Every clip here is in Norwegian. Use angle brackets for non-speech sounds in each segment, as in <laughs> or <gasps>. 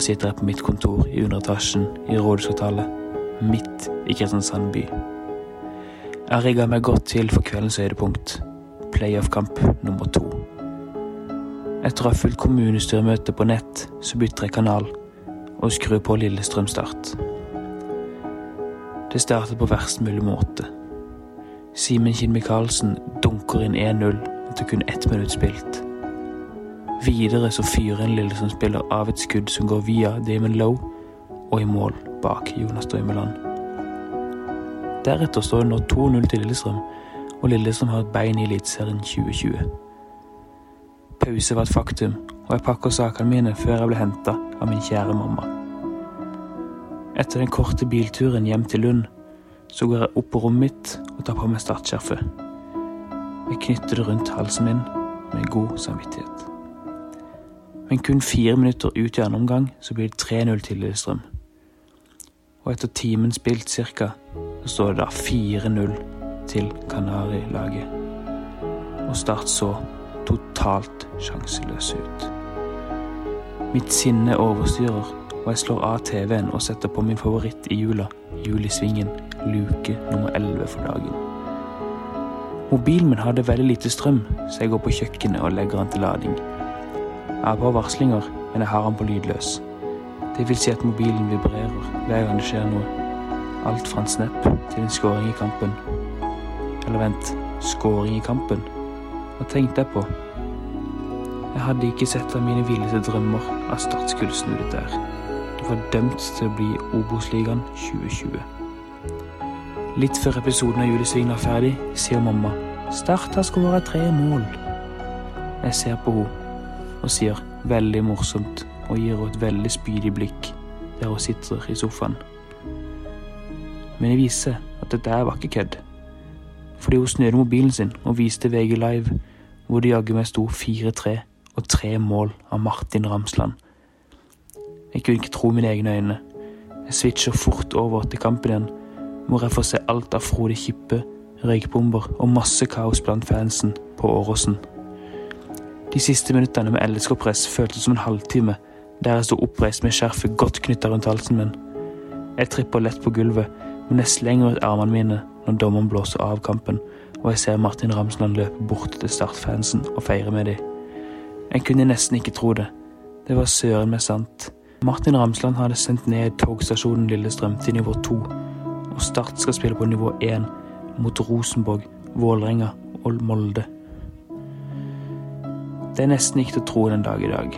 Da sitter jeg på mitt kontor i underetasjen i rådhuskvartalet, midt i Kristiansand by. Jeg har rigga meg godt til for kveldens høydepunkt, playoff-kamp nummer to. Etter å ha fulgt kommunestyremøtet på nett, så bytter jeg kanal og skrur på Lillestrøm Start. Det startet på verst mulig måte. Simen Kinn Michaelsen dunker inn 1-0 etter kun ett minutt spilt. Videre så fyrer en Lillestrøm-spiller av et skudd som går via Damon Lowe og i mål bak Jonas Drømmeland. Deretter står det nå 2-0 til Lillestrøm, og Lillestrøm har et bein i Eliteserien 2020. Pause var et faktum, og jeg pakker sakene mine før jeg ble henta av min kjære mamma. Etter den korte bilturen hjem til Lund, så går jeg opp på rommet mitt og tar på meg startskjerfet. Jeg knytter det rundt halsen min med god samvittighet. Men kun fire minutter ut i andre omgang så blir det 3-0 til Lillestrøm. Og etter timen spilt cirka, så står det da 4-0 til Kanarilaget. Og Start så totalt sjanseløs ut. Mitt sinne overstyrer, og jeg slår av TV-en og setter på min favoritt i jula, Julisvingen, luke nummer 11 for dagen. Mobilen min hadde veldig lite strøm, så jeg går på kjøkkenet og legger den til lading. Jeg har på varslinger, men jeg har den på lydløs. Det vil si at mobilen vibrerer hver gang det skjer noe. Alt fra en snap til en scoring i kampen. Eller vent, scoring i kampen? Hva tenkte jeg på? Jeg hadde ikke sett av mine villeste drømmer at Start skulle snu dette der. Det var dømt til å bli Obos-ligaen 2020. Litt før episoden av Julesvingen er ferdig, sier mamma Start har skåra tre mål. Jeg ser på henne og sier veldig morsomt og gir henne et veldig spydig blikk der hun sitter i sofaen. Men det viser at dette her var ikke kødd. Fordi hun snudde mobilen sin og viste VG Live hvor det jaggu meg sto 4-3 og tre mål av Martin Ramsland. Jeg kunne ikke tro mine egne øyne. Jeg switcher fort over til kampen igjen, hvor jeg får se alt av Frode Kippe, røykbomber og masse kaos blant fansen på Åråsen. De siste minuttene med LSK-press føltes som en halvtime, der jeg sto oppreist med skjerfet godt knytta rundt halsen min. Jeg tripper lett på gulvet, men jeg slenger ut armene mine når dommeren blåser av kampen, og jeg ser Martin Ramsland løpe bort til Start-fansen og feire med dem. Jeg kunne nesten ikke tro det. Det var søren meg sant. Martin Ramsland hadde sendt ned togstasjonen Lillestrøm til nivå to, og Start skal spille på nivå én mot Rosenborg, Vålerenga og Molde. Det er nesten ikke til å tro den dag i dag.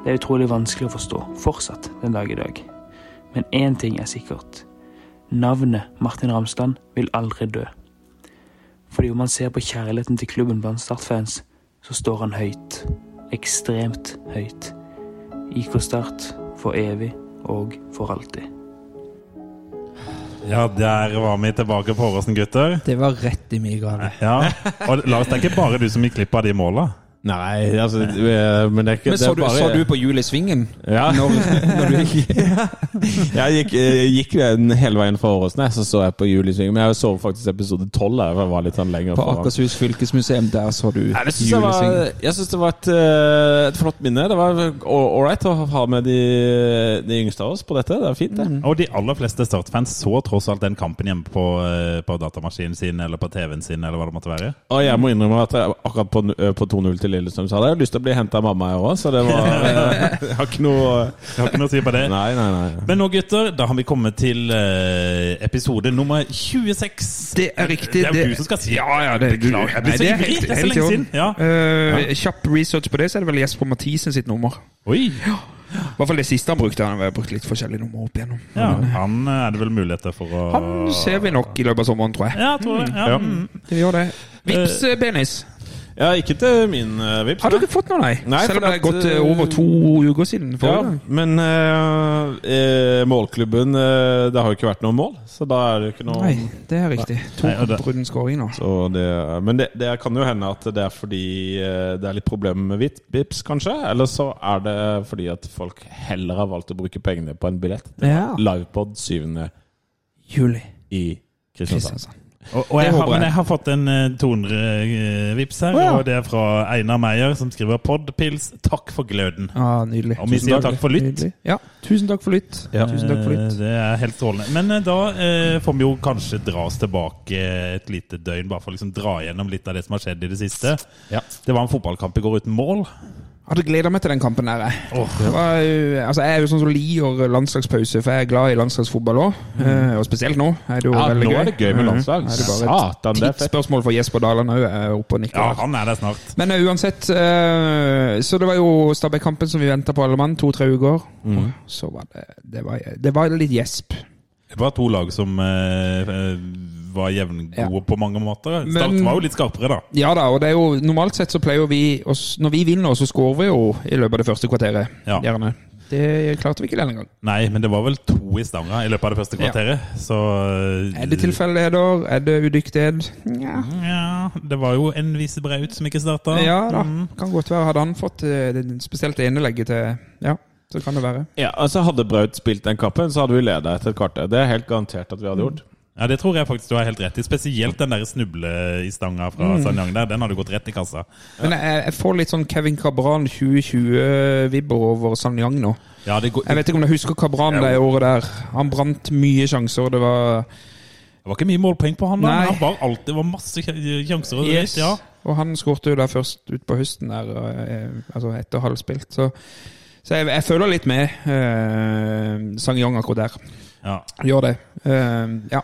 Det er utrolig vanskelig å forstå, fortsatt den dag i dag. Men én ting er sikkert. Navnet Martin Ramsland vil aldri dø. Fordi om man ser på kjærligheten til klubben blant Start-fans, så står han høyt. Ekstremt høyt. IK Start for evig og for alltid. Ja, der var vi tilbake på Åråsen, gutter. Det var rett i min gave. Ja, og Lars, det er ikke bare du som gikk glipp av de måla. Nei, altså eh, Men det er ikke Men det så bare... du, så du på Julesvingen? Ja. Når, når du gikk <laughs> Jeg gikk, jeg gikk hele veien fra Åråsnes, så så jeg på Julisvingen. Men jeg så faktisk episode tolv. Var sånn lenger på. Akershus fylkesmuseum, der så du hjulet i svingen. jeg, syns det var et, eh, et flott minne. Det var ålreit å ha med de, de yngste av oss på dette. Det er fint, det. Og de aller fleste Start-fans så tross alt den kampen hjemme på, eh, på datamaskinen sin eller på TV-en sin, eller hva det måtte være. Og jeg må innrømme at jeg, akkurat på, på 2-0 til Lillestrøm så hadde jeg lyst til å bli henta av mamma, jeg òg. Så det var <laughs> Jeg har ikke noe Jeg har ikke noe å si på det. Nei, nei, nei. Men nå, gutter, da har vi kommet til eh, episode nummer 26. Det er riktig. Det er jo du som skal si Ja, ja, det er du. Beklager, jeg blir Nei, så det er ivrig. helt- Det er så helt i lenge orden. siden. Ja. Eh, Kjapp research på det, så er det vel Jesper Mathisen sitt nummer. Oi! I hvert fall det siste han brukte. Han har brukt litt forskjellige nummer opp igjennom. Ja, han eh, er det vel muligheter for å han ser vi nok i løpet av sommeren, tror jeg. Ja, jeg tror det. Ja. Ja. mm. Vi gjør det. Vips, eh, Benis. Ja, ikke til min uh, vips. Har du ikke fått noe, nei? Nei, Selv om det er gått eh, over to uker siden Ja, gang. men uh, eh, målklubben Det har jo ikke vært noe mål, så da er det ikke noe Nei, det er riktig. To brudden scoring nå. så det, Men det, det kan jo hende at det er fordi det er litt problemer med vit- vips, kanskje. Eller så er det fordi at folk heller har valgt å bruke pengene på en billett. Ja. Livepod 7. Juli. i Kristiansand. Kristiansand. Og, og jeg har, men jeg har fått en uh, 200-vips her, oh, ja. og det er fra Einar Meyer, som skriver 'Podpils, takk for gløden'. Ah, nydelig. Og vi sier takk for lytt. Ja, tusen takk for lytt. Ja. Tusen takk for Eh, lytt. Det er helt strålende. Men eh, da eh, får vi jo kanskje dra oss tilbake et lite døgn, bare for å liksom dra gjennom litt av det som har skjedd i det siste. Ja. Det var en fotballkamp i går uten mål. Hadde gleda meg til den kampen der. jeg. ja. var altså, jeg er jo sånn som liker landslagspause, for jeg er glad i landslagsfotball òg. Og spesielt nå er det jo Ja, veldig nå gøy. er det gøy med Mhm. landslag. Er det Satan, det er tidsspørsmål for Jesper Daland òg, er oppe og nikker. Ja, han er der snart. Men uh, uansett, eh, så det var jo Stabæk-kampen som vi venta på alle mann, to-tre uker. Mm. Så var det det var, det var litt gjesp. Det var to lag som eh, eh, var jevngode Ja. på mange måter. Start Men- var jo litt skarpere, da. Ja da, og det er jo normalt sett så pleier vi oss Når vi vinner, så skårer vi jo i løpet av det første kvarteret. Ja. Gjerne. Det klarte vi ikke denne gang. Nei, men det var vel to i stanga i løpet av det første Ja. kvarteret. Så eh, Er det tilfeldigheter? Er det udyktighet? Nja. Ja, det var jo en Vise Braut som ikke starta. Ja da, Mm. kan godt være. Hadde han fått eh, spesielt det ene legget til Ja, så kan det være. Ja, altså Hadde Braut spilt den kappen, så hadde vi leda etter et kvarter. Det er helt garantert at vi hadde gjort. Ja, Det tror jeg faktisk du har helt rett i. Spesielt den der snuble i stanga fra Mm. Sanyang der. Den hadde gått rett i kassa. Men jeg, jeg får litt sånn Kevin Cabran 2020-vibber over Sanyang nå. Ja, det, går, Jeg vet ikke om du husker Cabran det året der. Han brant mye sjanser. Det var det var ikke mye målpoeng på han, da. Nei. Men han var alltid, det var masse sjanser. Og Yes. ja. Og han skårte jo der først ut på høsten, der, eh, altså etter halvspilt. Så, så jeg, jeg føler litt med eh, Sang-Yong akkurat der. Ja. Gjør det. Eh, ja.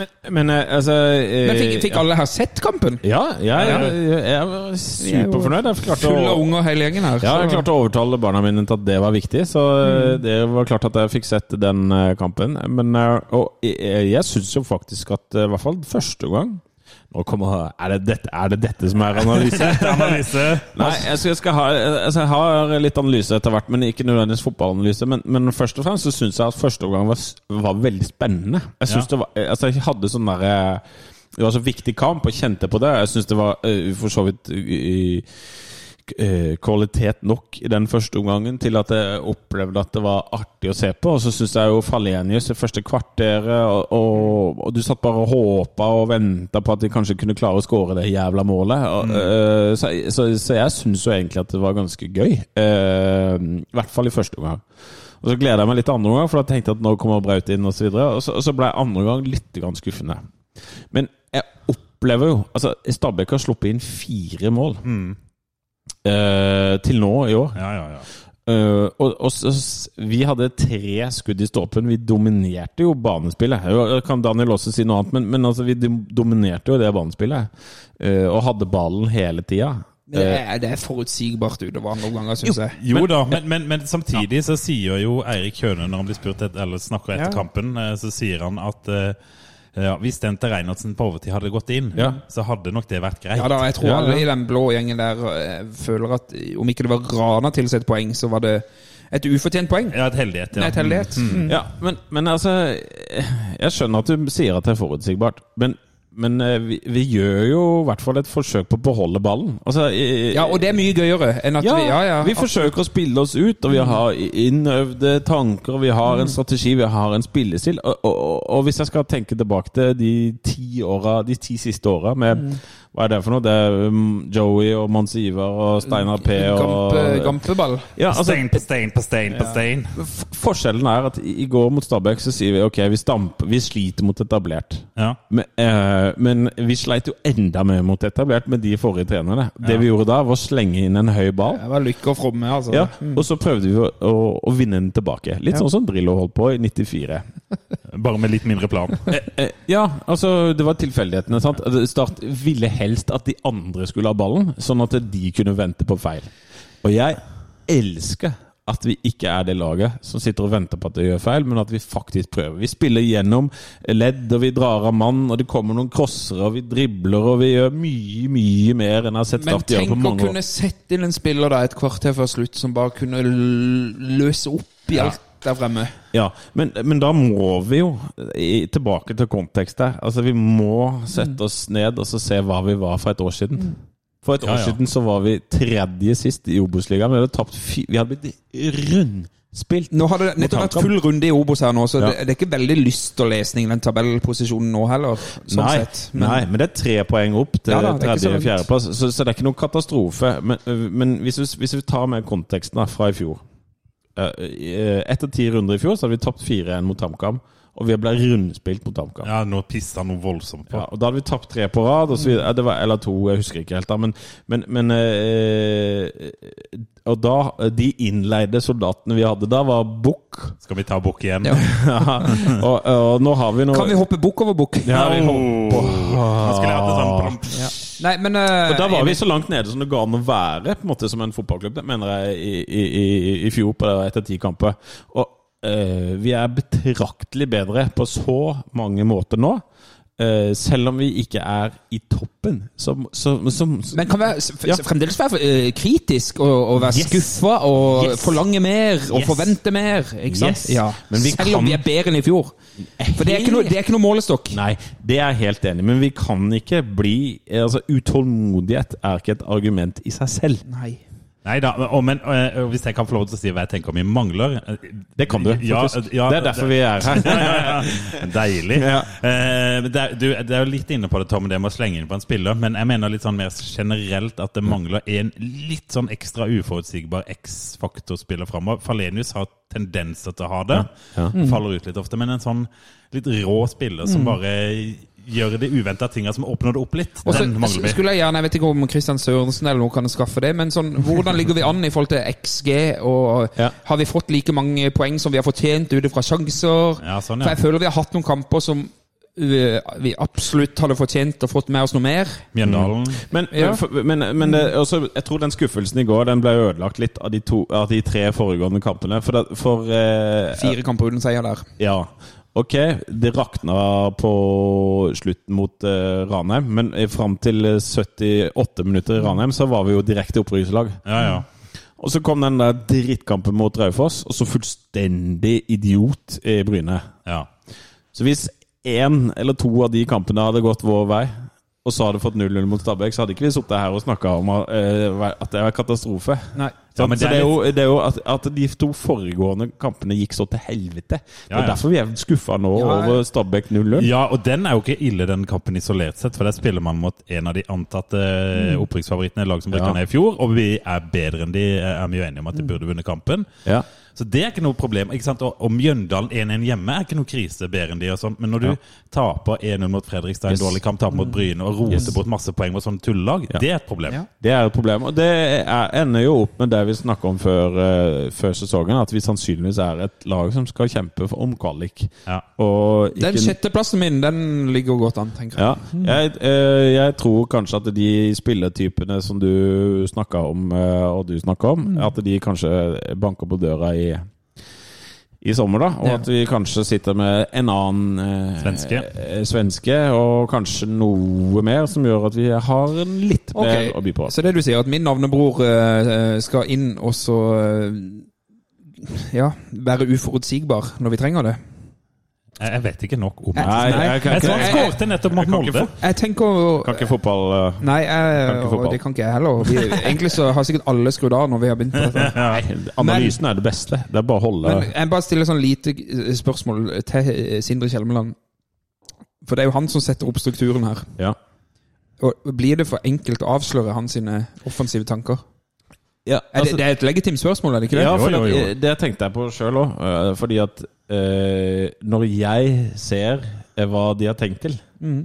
Men, men eh, altså eh, Men fikk, fikk alle her sett kampen? Ja, jeg, Ja. jeg, jeg var superfornøyd. Jeg klarte Full å, av unger hele gjengen her. ja, jeg klarte å overtale barna mine til at det var viktig. Så mm. det var klart at jeg fikk sett den eh, kampen. Men eh, og jeg, jeg syns jo faktisk at eh, i hvert fall første gang Nå kommer Er det dette, er det dette som er analyse? <laughs> Analyse. Nei, jeg skal, jeg skal ha, altså jeg har litt analyse etter hvert, men ikke nødvendigvis fotballanalyse. Men, men først og fremst så syns jeg at første omgang var, var veldig spennende. Jeg synes Ja. det var, altså jeg hadde sånn derre Det var så viktig kamp, og kjente på det. Jeg syns det var eh, for så vidt eh, eh, kvalitet nok i den første omgangen til at jeg opplevde at det var artig å se på. Og så syns jeg jo Falenius det første kvarteret, og, og, og du satt bare og håpa og venta på at de kanskje kunne klare å skåre det jævla målet. Og, mm. så, så, så jeg syns jo egentlig at det var ganske gøy. eh, I hvert fall i første omgang. Og så gleder jeg meg litt andre omgang, for da tenkte jeg at nå kommer Braut inn osv. Og, så, og så ble andre omgang litt skuffende. Men jeg opplever jo Altså, Stabæk har sluppet inn fire mål eh, til nå i år. Ja, ja, ja. Eh, og, og så, s- vi hadde tre skudd i stolpen. Vi dominerte jo banespillet. Jo, Kan Daniel også si noe annet, men, men altså, vi dom- dominerte jo det banespillet. eh, og hadde ballen hele tida. Det er, det er forutsigbart utover andre omganger, syns jeg. Jo da, men, men, men samtidig så sier jo Eirik Høne, når han blir spurt et, eller snakker etter Ja. kampen, eh, så sier han at eh, ja, hvis den til Reinertsen på overtid hadde gått inn, Ja. så hadde nok det vært greit. Ja da, jeg tror Ja, alle ja. i den blå gjengen der eh, føler at om ikke det var Rana til seg et poeng, så var det et ufortjent poeng. Ja, et heldighet. Ja. Nei, et heldighet. Mm. Ja, men, men altså Jeg skjønner at du sier at det er forutsigbart, men, men eh, vi, vi gjør jo i hvert fall et forsøk på å beholde ballen. Altså, i- Ja, og det er mye gøyere enn at ja, vi Ja, ja. vi forsøker å spille oss ut, og vi har innøvde tanker, vi har en strategi, vi har en spillestil. Og, og, og, hvis jeg skal tenke tilbake til de ti, åra, de ti siste åra med Hva er det for noe? Det er um, Joey og Mons Ivar og Steinar P og Gampe, Gampeball. ja, altså, Stein på stein på stein på stein. Ja. Forskjellen er at i går mot Stabæk så sier vi ok, vi stamp, vi sliter mot etablert. Ja. Men, eh, men vi sleit jo enda mer mot etablert med de forrige trenerne. Det vi gjorde da, var å slenge inn en høy ball. Det var lykke og fromme, altså. Ja, og så prøvde vi å, å, å vinne den tilbake. Litt sånn som Drillo holdt på i 94. Bare med litt mindre plan. Eh, ja, altså det var tilfeldighetene. sant? Start ville helst at de andre skulle ha ballen, sånn at de kunne vente på feil. Og jeg elsker at vi ikke er det laget som sitter og venter på at det gjør feil, men at vi faktisk prøver. Vi spiller gjennom ledd, og vi drar av mann, og det kommer noen crossere, og vi dribler, og vi gjør mye, mye mer enn jeg har sett Start gjøre på mange år. Men tenk å kunne sette inn en spiller da et kvarter før slutt som bare kunne løse opp i alt der fremme. Ja, men, men da må vi jo tilbake til kontekst der. Altså, vi må sette oss ned og så se hva vi var for et år siden. For et Ja, år ja. siden så var vi tredje sist i Obos-ligaen. Vi hadde tapt fi, Vi hadde blitt rundspilt. Nå har det nettopp vært full runde i Obos her nå, så Ja. det, det er ikke veldig lyst til lesning, den tabellposisjonen nå heller. Sånn nei, sett. nei, men det er tre poeng opp til Ja da, tredje- og fjerdeplass. Så, så det er ikke noen katastrofe. Men, men hvis, vi, hvis vi tar med konteksten da, fra i fjor Etter ti runder i fjor så hadde vi tapt 4-1 mot HamKam. Og vi ble rundspilt mot HamKam. Ja, nå pissa noe voldsomt på. Ja, og Da hadde vi tapt tre på rad, og så videre. Det var, eller to, jeg husker ikke helt. da Men, men, men eh, Og da De innleide soldatene vi hadde da, var Bukk. Skal vi ta bukk igjen? Ja. <laughs> og, og nå har vi noe Kan vi hoppe bukk over bukk? Ja, vi hopper. Han skulle hatt det sånn. Nei, men uh, Og Da var vi så langt nede som det ga an å være på en måte som en fotballklubb, mener jeg, i, i, i, i fjor på etter ti kamper. Og uh, vi er betraktelig bedre på så mange måter nå. Eh, selv om vi ikke er i toppen. Så, så, så, Men kan vi Ja. fremdeles være uh, kritisk og, og være Yes. skuffa og Yes. forlange mer og Yes. forvente mer. Ikke sant? Ja. Men vi Selv om vi er bedre enn i fjor. For det er ikke noe, det er ikke noe målestokk. Nei, det er jeg helt enig. Men vi kan ikke bli altså Utålmodighet er ikke et argument i seg selv. Nei. Nei da, og, men øh, hvis jeg kan få lov til å si hva jeg tenker om vi mangler øh, Det kan du, faktisk. ja, det er derfor vi er her. <laughs> Ja, ja, ja. Deilig. Ja. Eh, det, er, du, det er jo litt inne på det, Tom, det med å slenge inn på en spiller. Men jeg mener litt sånn mer generelt at det mangler en litt sånn ekstra uforutsigbar X-faktor-spiller framover. Falenius har tendenser til å ha det. Ja. Faller ut litt ofte. Men en sånn litt rå spiller som bare gjør de uventa tinga som åpner det opp litt, Også, den mangler vi. skulle jeg gjerne, jeg vet ikke om Kristian Sørensen eller noen kan skaffe det, men sånn, hvordan ligger vi an i forhold til XG? Og Ja. Har vi fått like mange poeng som vi har fortjent ut fra sjanser? Ja, sånn, For jeg føler vi har hatt noen kamper som øh, vi absolutt hadde fortjent og fått med oss noe mer. Mjøndalen. Men, Ja. men, men det, også, jeg tror den skuffelsen i går Den ble ødelagt litt av de, to, av de tre foregående kampene. For, det, for eh, Fire kamper uten seier der. Ja. Ok, det rakna på slutten mot uh, Ranheim, men eh, fram til eh, 78 minutter i Ranheim så var vi jo direkte opprykkslag. Ja, ja. Og så kom den der drittkampen mot Raufoss, og så fullstendig idiot i Bryne. ja. Så hvis én eller to av de kampene hadde gått vår vei, og så hadde fått 0-0 mot Stabæk, så hadde ikke vi sittet her og snakka om eh, at det var katastrofe. Nei. Ja, men så det er det er jo, det er jo at, at de to foregående kampene gikk så til helvete. Det Ja, er ja. derfor vi er skuffa nå Ja, ja. over Stabæk 0-0. Ja, og den er jo ikke ille, den kampen isolert sett. For der spiller man mot en av de antatte opprykksfavorittene, lag som rykka Ja. ned i fjor. Og vi er bedre enn de, er vi jo enige om at de burde vunnet kampen. Ja. Så det er ikke noe problem. ikke sant? Og, og Mjøndalen 1-1 hjemme er ikke noe krise bedre enn de. og sånn. Men når du Ja. taper 1-0 mot Fredrikstad, en Yes. dårlig kamp, taper mot Bryne og roter Yes. bort masse poeng mot sånne tullelag, Ja. det er et problem. Ja. Det er et problem. Og det er, ender jo opp med det vi snakka om før, uh, før sesongen, at vi sannsynligvis er et lag som skal kjempe for- om kvalik. Ja. Og Den ikke sjetteplassen min, den ligger godt an, tenker jeg. Ja, jeg, uh, jeg tror kanskje at de spilletypene som du snakka om, uh, og du snakka om, at de kanskje banker på døra i i sommer, da. Og Ja. at vi kanskje sitter med en annen eh, Svenske. eh, svenske, og kanskje noe mer som gjør at vi har litt mer mer å by på. Så det du sier, at min navnebror eh, skal inn og så eh, ja, være uforutsigbar når vi trenger det. Jeg, jeg vet ikke nok om det. Nei, jeg kan Jeg jeg, jeg, jeg nettopp mot Molde. Jeg tenker kan ikke fotball eh, Nei, jeg, Kan ikke fotball. det kan ikke jeg heller. Vi, egentlig så har sikkert alle skrudd av når vi har begynt på dette. <laughs> Nei, analysen er det beste. Det er bare å holde Men jeg bare stiller sånn lite eh, spørsmål til eh, Sindre Kjelmeland. For det er jo han som setter opp strukturen her. Ja. Og Blir det for enkelt å avsløre hans sine offensive tanker? Ja, Er altså- det, det er et legitimt spørsmål, er det ikke det? Ja, for Jo, jo, jo. Det, det tenkte jeg på sjøl òg. fordi at eh, når jeg ser eh, hva de har tenkt til, mm.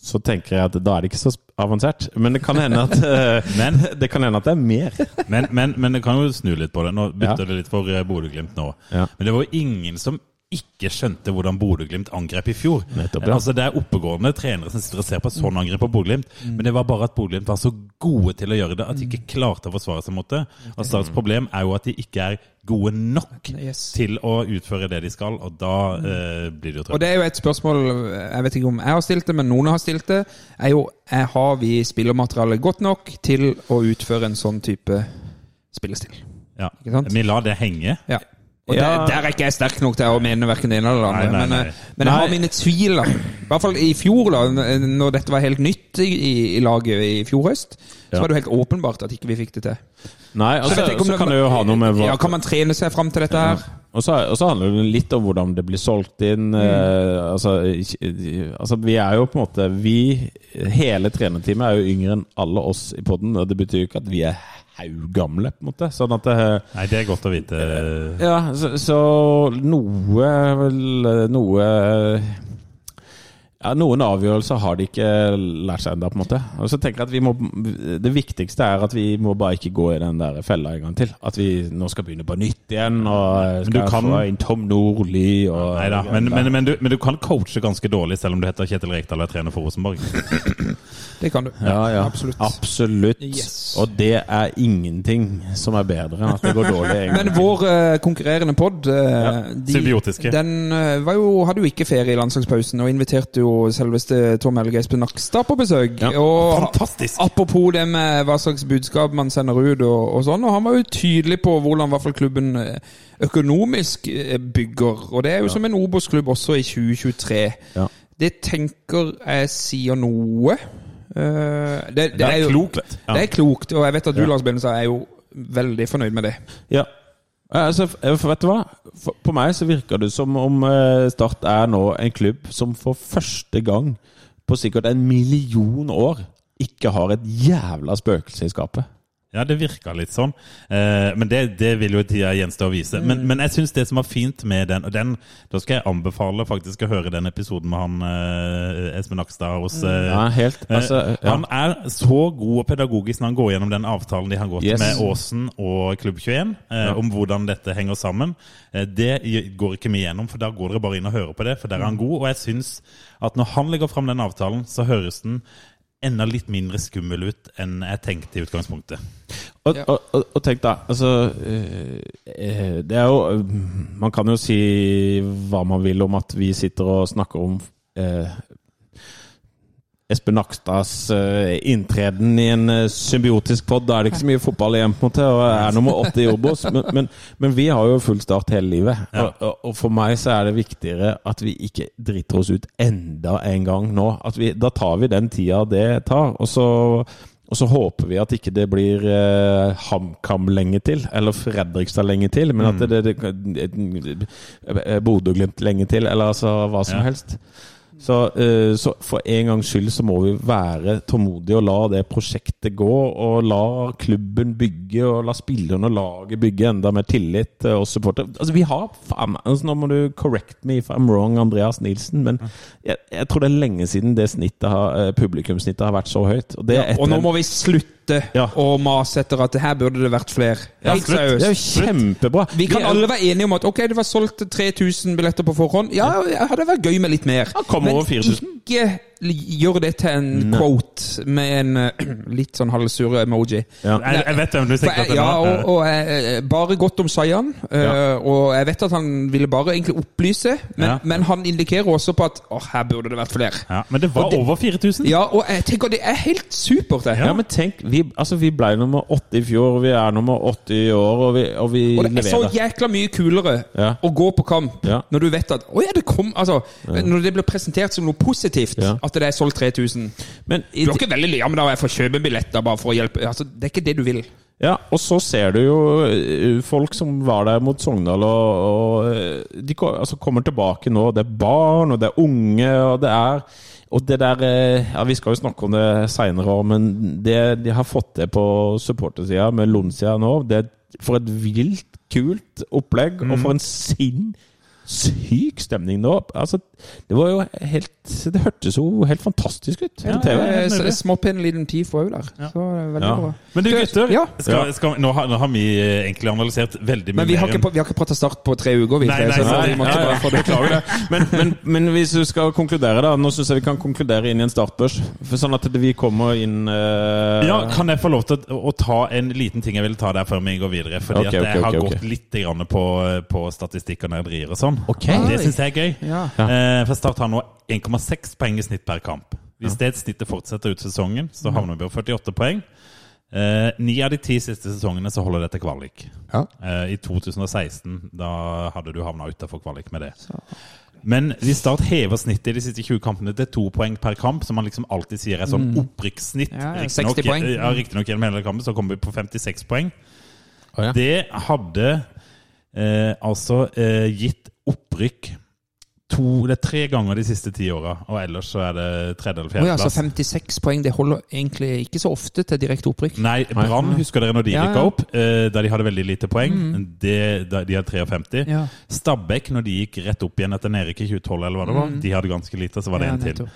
så tenker jeg at da er det ikke så avansert. Men det kan hende at, eh, <laughs> Men- <laughs> det, kan hende at det er mer. Men, men, men det kan jo snu litt på det. Nå bytter Ja. det litt for eh, Bodø-Glimt nå. Ja. Men det var ingen som ikke skjønte hvordan Bodø-Glimt angrep i fjor. Nettopp, ja. Altså Det er oppegående trenere som sitter og ser på sånn angrep på Bodø-Glimt, men det var bare at Bodø-Glimt var så gode til å gjøre det at de ikke klarte å forsvare seg mot det. Og Starts problem er jo at de ikke er gode nok Yes. til å utføre det de skal, og da eh, blir det jo Og det er jo et spørsmål Jeg vet ikke om jeg har stilt det, men noen har stilt det. Er jo er, Har vi spillermateriale godt nok til å utføre en sånn type spillestil? Ja. Vi lar det henge. Ja. Og Ja. der, der er ikke jeg sterk nok til å mene verken det ene eller det andre. Nei, nei, Men, nei. Men, men jeg har mine tvil. I hvert fall i fjor, da når dette var helt nytt i, i, i laget i fjor høst, så Ja. var det jo helt åpenbart at ikke vi fikk det til. Nei, altså, om så kan det jo ha noe med Ja, Kan man trene seg fram til dette her? Og så, og så handler det litt om hvordan det blir solgt inn. Eh, altså, altså, vi er jo på en måte vi, Hele trenerteamet er jo yngre enn alle oss i poden, og det betyr jo ikke at vi er haugamle, på en måte. Sånn at det, Nei, det er godt å vite. Ja, så, så noe vel Noe ja, Noen avgjørelser har de ikke lært seg ennå, på en måte. Og så tenker jeg at vi må Det viktigste er at vi må bare ikke gå i den der fella en gang til. At vi nå skal begynne på nytt igjen, og skal kan- få inn Tom Nordli og Nei da, men, men, men, du, men du kan coache ganske dårlig selv om du heter Kjetil Rekdal og er trener for Rosenborg. <clears throat> Det kan du. Ja, ja. Absolutt. Absolutt. Yes. Og det er ingenting som er bedre enn at det går dårlig Egentlig. Men vår uh, konkurrerende pod symbiotiske. Den uh, var jo, hadde jo ikke ferie i landslagspausen, og inviterte jo selveste Tom Helge Espen Nakstad på besøk. Ja, og fantastisk. Apropos det med hva slags budskap man sender ut, og, og sånn, og han var jo tydelig på hvordan i hvert fall klubben eh, økonomisk eh, bygger. Og det er jo som en Obos-klubb også i 2023. Ja. Det tenker jeg sier noe. Eh, det, det, Det er er klokt. Ja. Det er klokt, og jeg vet at du, Ja. Lars Benestad, er jo veldig fornøyd med det. Ja. Altså, vet du hva? For- På meg så virker det som om eh, Start er nå en klubb som for første gang på sikkert en million år ikke har et jævla spøkelse i skapet. Ja, det virka litt sånn. Eh, men det, det vil jo tida gjenstå å vise. Men, men jeg syns det som var fint med den Og den, da skal jeg anbefale faktisk å høre den episoden med han eh, Espen Nakstad hos eh, Ja, helt. eh, Altså, ja. Han er så god og pedagogisk når han går gjennom den avtalen de har gått Yes. med Åsen og Klubb 21, eh, Ja. om hvordan dette henger sammen. Eh, det går ikke vi gjennom, for da går dere bare inn og hører på det, for der er han god. Og jeg syns at når han legger fram den avtalen, så høres den enda litt mindre skummel ut enn jeg tenkte i utgangspunktet. Og, Ja. og, og, og tenk da, altså eh, eh, Det er jo eh, Man kan jo si hva man vil om at vi sitter og snakker om eh, Espen Nakstads eh, inntreden i en eh, symbiotisk pod. Da er det ikke så mye fotball igjen, på en måte, og er nummer åtte i Obos. Men, men, men vi har jo full start hele livet. Ja. Og, og, for meg så er det viktigere at vi ikke driter oss ut enda en gang nå. Vi, da tar vi den tida det tar. Og så og så håper vi at ikke det blir eh, HamKam lenge til, eller Fredrikstad lenge til, men at det, det, det eh, Bodø-Glimt lenge til, eller altså hva som Ja. helst. Så, eh, så for en gangs skyld så må vi være tålmodige og la det prosjektet gå, og la klubben bygge, og la spillerne og laget bygge enda mer tillit og supporter. Altså, vi har faen altså, Nå må du correct me if I'm wrong, Andreas Nilsen, men jeg, jeg tror det er lenge siden det snittet har, eh, publikumssnittet har vært så høyt. Og, det er Og nå må vi slutte Ja. å mase etter at her burde det vært flere. Ja, Helt seriøst. Det er jo kjempebra. Vi kan alle være enige om at ok, det var solgt 3000 billetter på forhånd. Ja, det hadde vært gøy med litt mer. Ja, kom over 4000. ikke gjør det til en Nei. quote med en eh, <clears throat> litt sånn halvsur emoji. Ja. Jeg, jeg vet hvem du tenker på. ja, og, og eh, bare godt om Sayan. eh, Ja. Og jeg vet at han ville bare egentlig opplyse, men, Ja. men han indikerer også på at åh, her burde det vært flere. Ja, men det var det- over 4000. Ja, og jeg tenker det er helt supert, det. Ja, men tenk, vi, altså, vi ble nummer åtte i fjor, og vi er nummer åtte i år, og vi, og vi Og det er så jækla mye kulere Ja. å gå på kamp Ja. når du vet at Å ja, det kom Altså, når det blir presentert som noe positivt Ja. At det er solgt 3000 Men i, Du er ikke veldig Ja, men da jeg får kjøpe billetter bare for å hjelpe Altså, Det er ikke det du vil. ja, og så ser du jo eh, folk som var der mot Sogndal, og, og eh, de altså, kommer tilbake nå. Det er barn, og det er unge, og det er og det der eh, Ja, Vi skal jo snakke om det seinere, men det de har fått til på supportersida med Lonsia nå det er For et vilt kult opplegg, og for en sinnssyk stemning nå. Altså, Det var jo helt Det hørtes jo helt fantastisk ut på TV. Eh, helt så nydelig. Småpenn òg der. Så veldig Ja. bra. Men du gutter, Ja. skal, skal, nå, har, nå har vi eh, egentlig analysert veldig mye Men vi har ikke, vi har ikke prata start på tre uker, vi. Nei, nei, så nei, vi måtte Ja, ja, bare få det Beklager. Men, men, men hvis du skal konkludere, da Nå syns jeg vi kan konkludere inn i en startbørs. For sånn at vi kommer inn uh... Ja, Kan jeg få lov til å, å ta en liten ting jeg vil ta der før vi går videre? Fordi okay, at jeg okay, har ok, ok. gått litt grann på, på statistikk og nerderier og sånn. Det syns jeg er gøy. Ja. Eh, for Start har nå 1,6 poeng i snitt per kamp. Hvis det snittet fortsetter ut sesongen, så havner vi på 48 poeng. Eh, Ni av de ti siste sesongene så holder det til kvalik. Ja. Eh, I 2016 da hadde du havna utafor kvalik med det. Men hvis Start hever snittet i de siste 20 kampene til to poeng per kamp, som man liksom alltid sier er sånn opprykksnitt Ja, ja, Riktignok 60 poeng. ja, riktignok gjennom hele kampen, så kommer vi på 56 poeng. Oh, ja. Det hadde eh, altså eh, gitt opprykk to, det er tre ganger de siste ti åra, og ellers så er det tredje- eller Å ja, så 56 poeng, det holder egentlig ikke så ofte til direkte opprykk. Nei, Brann husker dere når de Ja, ja. opp, eh, da de hadde veldig lite poeng. Det, da, de hadde 53. Ja. Stabæk, når de gikk rett opp igjen etter Nerik i 2012, eller hva det var, de hadde ganske lite, så var det en til.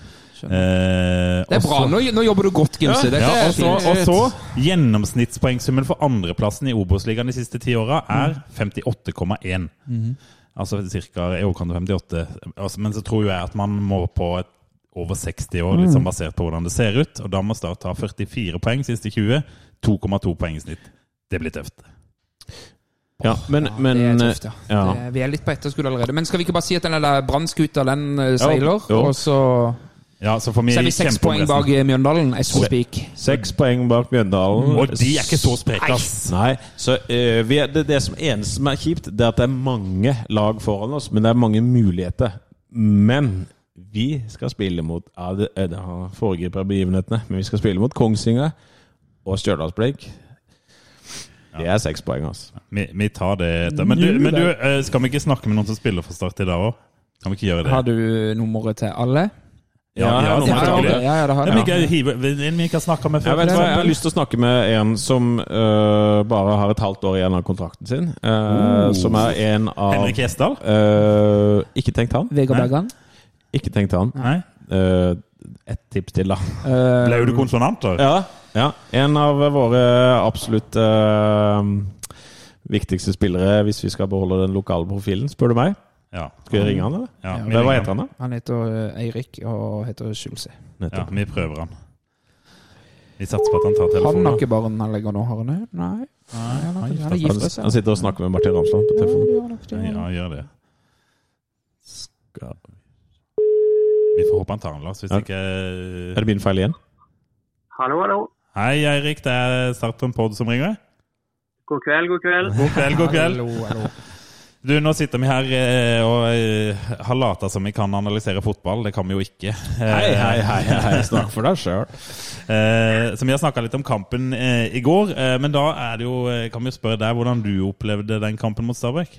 Eh, Det er også, bra. Nå, nå jobber du godt, Gimse. Ja, ja, og så, og så Gjennomsnittspoengsummen for andreplassen i Obos-ligaen de siste ti åra er 58,1. Altså ca. i overkant av 58. Altså, men så tror jo jeg at man må på et over 60 år, litt sånn basert på hvordan det ser ut. Og da må Start ta 44 poeng siste 20. 2,2 poeng i snitt. Det blir tøft. Ja, men, men det er tøft, ja. ja. Det, vi er litt på etterskudd allerede. Men skal vi ikke bare si at den der brannskuta, den seiler, jo, jo. Og så, Ja, så så er vi seks poeng bak eh, Mjøndalen. speak. Seks poeng bak Mjøndalen. Og de er ikke så spreke, ass! Nei, så uh, vi er, det, det som eneste som er kjipt, det er at det er mange lag foran oss, men det er mange muligheter. Men vi skal spille mot ja, det, eh, det har foregriper begivenhetene, men vi skal spille mot Kongsvinger og Stjørdalsblink. Det er seks poeng, altså. Vi, vi tar det etter. Men, du, men du, skal vi ikke snakke med noen som spiller for Start i dag òg? Kan vi ikke gjøre det? Har du nummeret til alle? Ja, ja, Ja, Ja, ja, det. ja, ja, det har Ja, jeg. vi har snakka med Jeg, vet, jeg har lyst til å snakke med en som uh, bare har et halvt år igjen av kontrakten sin. øh, Som er en av Henrik Gjesdal? Uh, Ikke tenkt han. Vegard Bergan? Ikke tenkt han. Nei? Uh, et tips til, da. Ble du konsonanter? Ja, ja. En av våre absolutt øh, viktigste spillere hvis vi skal beholde den lokale profilen, spør du meg. Ja. Skal jeg ringe han, eller? Ja, vi Hva ringer heter han, da? Han heter eh, Eirik og heter Skjulsi. Ja, vi prøver han. Vi satser på at han tar Han har telefonen. ikke barn han legger nå, har han det? Nei. Nei, han, har ikke- han er Han, gifta seg. han sitter og snakker med Martin Ramsland på telefonen. Ja, gjør det. Skal Vi får håpe han tar den, Lars. Hvis Ja. ikke Er det min feil igjen? Hallo, hallo. Hei, Eirik. Det er Start på en pod som ringer. God kveld, god kveld. God kveld, god kveld. Hallo, hallo. Du, nå sitter vi her eh, og eh, har lata som vi kan analysere fotball. Det kan vi jo ikke. Hei, hei, hei, hei. Snakk for deg sjøl. Eh, så vi har snakka litt om kampen eh, i går. Eh, men da er det jo, eh, kan vi jo spørre deg hvordan du opplevde den kampen mot Stabæk?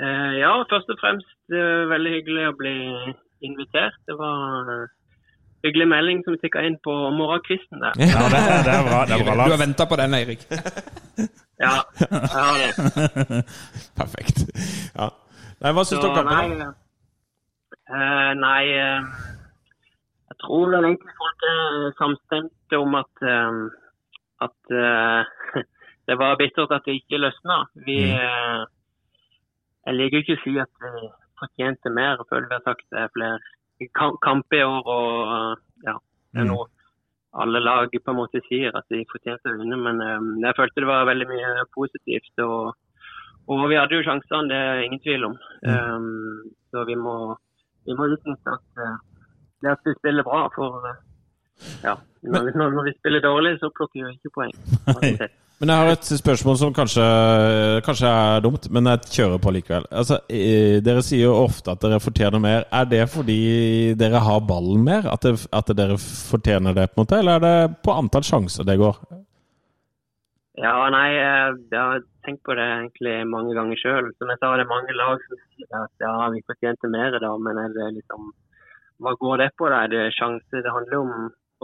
Eh, ja, først og fremst eh, veldig hyggelig å bli invitert. Det var eh, hyggelig melding som tikka inn på morgenkvisten der. Ja, det, er- det er bra, det er bra Du har Lars. venta på den, Eirik. <laughs> Ja, jeg har det. <laughs> Perfekt. Ja. Nei, hva syns du om nei, kampen? da? eh, nei uh, Jeg tror vel egentlig folk er samstemte om at, uh, at <laughs> det var bittert at det ikke løsna. Vi eh, Jeg liker ikke å si at vi fortjente mer. Jeg føler vi har sagt det er flere kam- kamper i år og ja, det er noe alle lag på en måte sier at de fortjente å vinne. Men um, jeg følte det var veldig mye positivt. og og vi hadde jo sjansene, det er ingen tvil om. Um, så vi må, vi må utnytte at, uh, det at vi spiller bra. For uh, ja, når, når, vi spiller dårlig, så plukker vi ikke poeng. <laughs> uansett. Men jeg har et spørsmål som kanskje, kanskje er dumt, men jeg kjører på likevel. Altså, eh, dere sier jo ofte at dere fortjener mer. Er det fordi dere har ballen mer? At, det, at dere fortjener det, på en måte? Eller er det på antall sjanser det går? Ja, nei, eh, jeg har tenkt på det egentlig mange ganger sjøl. Som jeg sa, det er mange lag som sier at ja, vi fortjente mer da, men er det liksom Hva går det på? da? Er det sjanse? Det handler om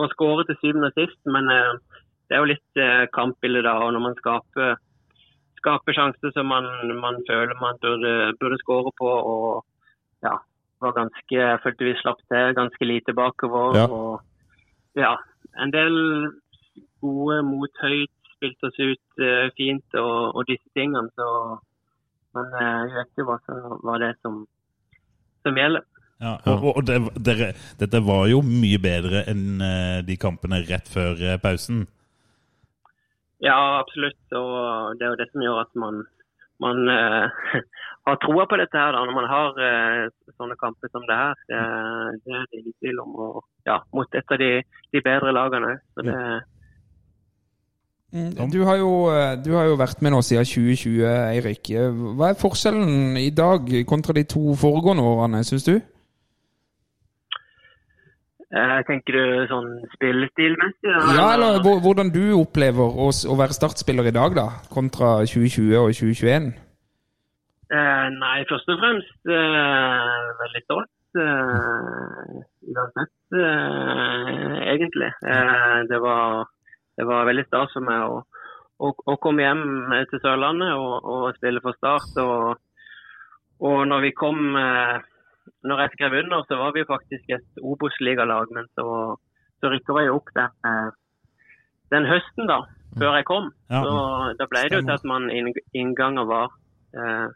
å skåre til syvende og sist, men eh, det er jo litt eh, kampbilde da. Og når man skaper, skaper sjanser som man, man føler man burde, burde skåre på, og ja, var ganske Jeg følte vi slapp til ganske lite bakover. Ja. Og ja, en del gode mot høyt spilte oss ut eh, fint og, og disse tingene. Så, men eh, jeg vet ikke hva som var det som, som gjelder. Ja, og, og det, dere, dette var jo mye bedre enn de kampene rett før pausen. Ja, absolutt. Og det er jo det som gjør at man, man uh, <laughs> har troa på dette her da, når man har uh, sånne kamper som det her. Det, det er det ingen tvil om. Og ja, mot et av de, de bedre lagene. Så det, Mm, Du har, jo, eh, du har jo vært med nå siden 2020, Eirik. Hva er forskjellen i dag kontra de to foregående årene, syns du? Eh, tenker du sånn spillestilmessig? da? Ja, eller hvordan du opplever å, å være startspiller i dag, da, kontra 2020 og 2021? Eh, nei, først og fremst eh, veldig stolt. Eh, uansett, eh, egentlig. Eh, det, var, det var veldig stas for meg å, å, å komme hjem til Sørlandet og, og spille for Start. Og, og når vi kom eh, Når jeg skrev under, så var vi faktisk et Obos-ligalag, men så, så rykka vi opp den, eh, den høsten, da, før jeg kom. Ja. Så da ble det jo til at man innganger var eh,